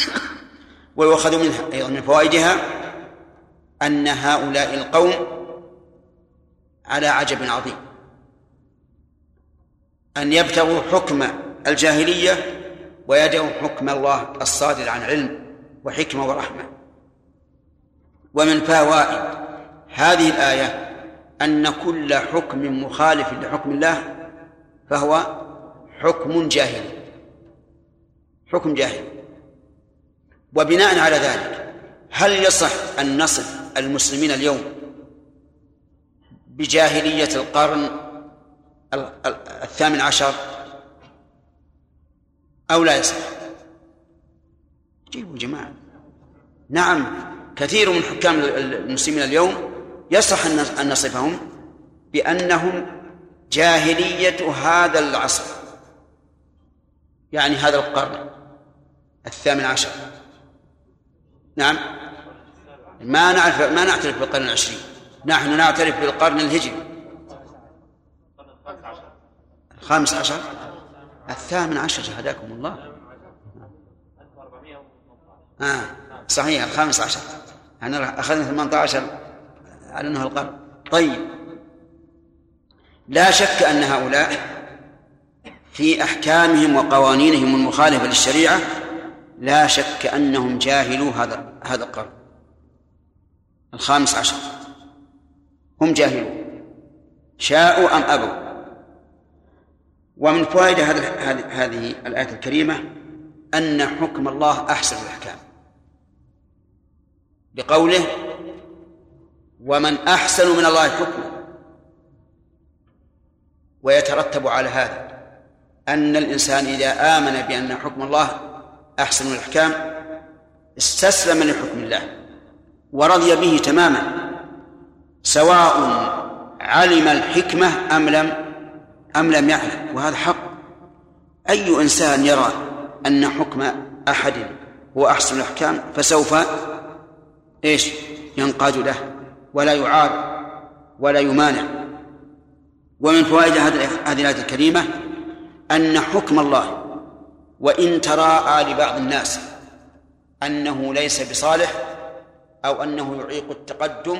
(coughs) ويؤخذ منها أيضا من فوائدها أن هؤلاء القوم على عجب عظيم. أن يبتغوا حكم الجاهلية ويدعوا حكم الله الصادر عن علم وحكمة ورحمة. ومن فوائد هذه الآية أن كل حكم مخالف لحكم الله فهو حكم جاهلي حكم جاهلي وبناء على ذلك هل يصح أن نصف المسلمين اليوم بجاهلية القرن الثامن عشر؟ أو لا يصح؟ جيبوا جماعة. نعم. كثير من حكام المسلمين اليوم يصح أن نصفهم بأنهم جاهلية هذا العصر. يعني هذا القرن الثامن عشر. نعم. ما نعرف ما نعترف بالقرن العشرين. نحن نعترف بالقرن الهجري. الخامس عشر. الثامن عشر هداكم الله. آه. صحيح الخامس عشر. إحنا أخذنا 18 على أنه القرن طيب. لا شك أن هؤلاء في أحكامهم وقوانينهم المخالفة للشريعة لا شك أنهم جاهلوا هذا هذا القرن الخامس عشر. هم جاهلون. شاءوا أم أبوا؟ ومن فوائد هذه الآية الكريمة أن حكم الله أحسن الأحكام. بقوله ومن أحسن من الله حكما ويترتب على هذا أن الإنسان إذا آمن بأن حكم الله أحسن الأحكام استسلم لحكم الله ورضي به تماما سواء علم الحكمة أم لم أم لم يعلم وهذا حق. أي إنسان يرى أن حكم أحد هو أحسن الأحكام فسوف إيش؟ ينقاد له ولا يعارض ولا يمانع. ومن فوائد هذه الآية الكريمة أن حكم الله وإن تراءى لبعض الناس أنه ليس بصالح أو أنه يعيق التقدم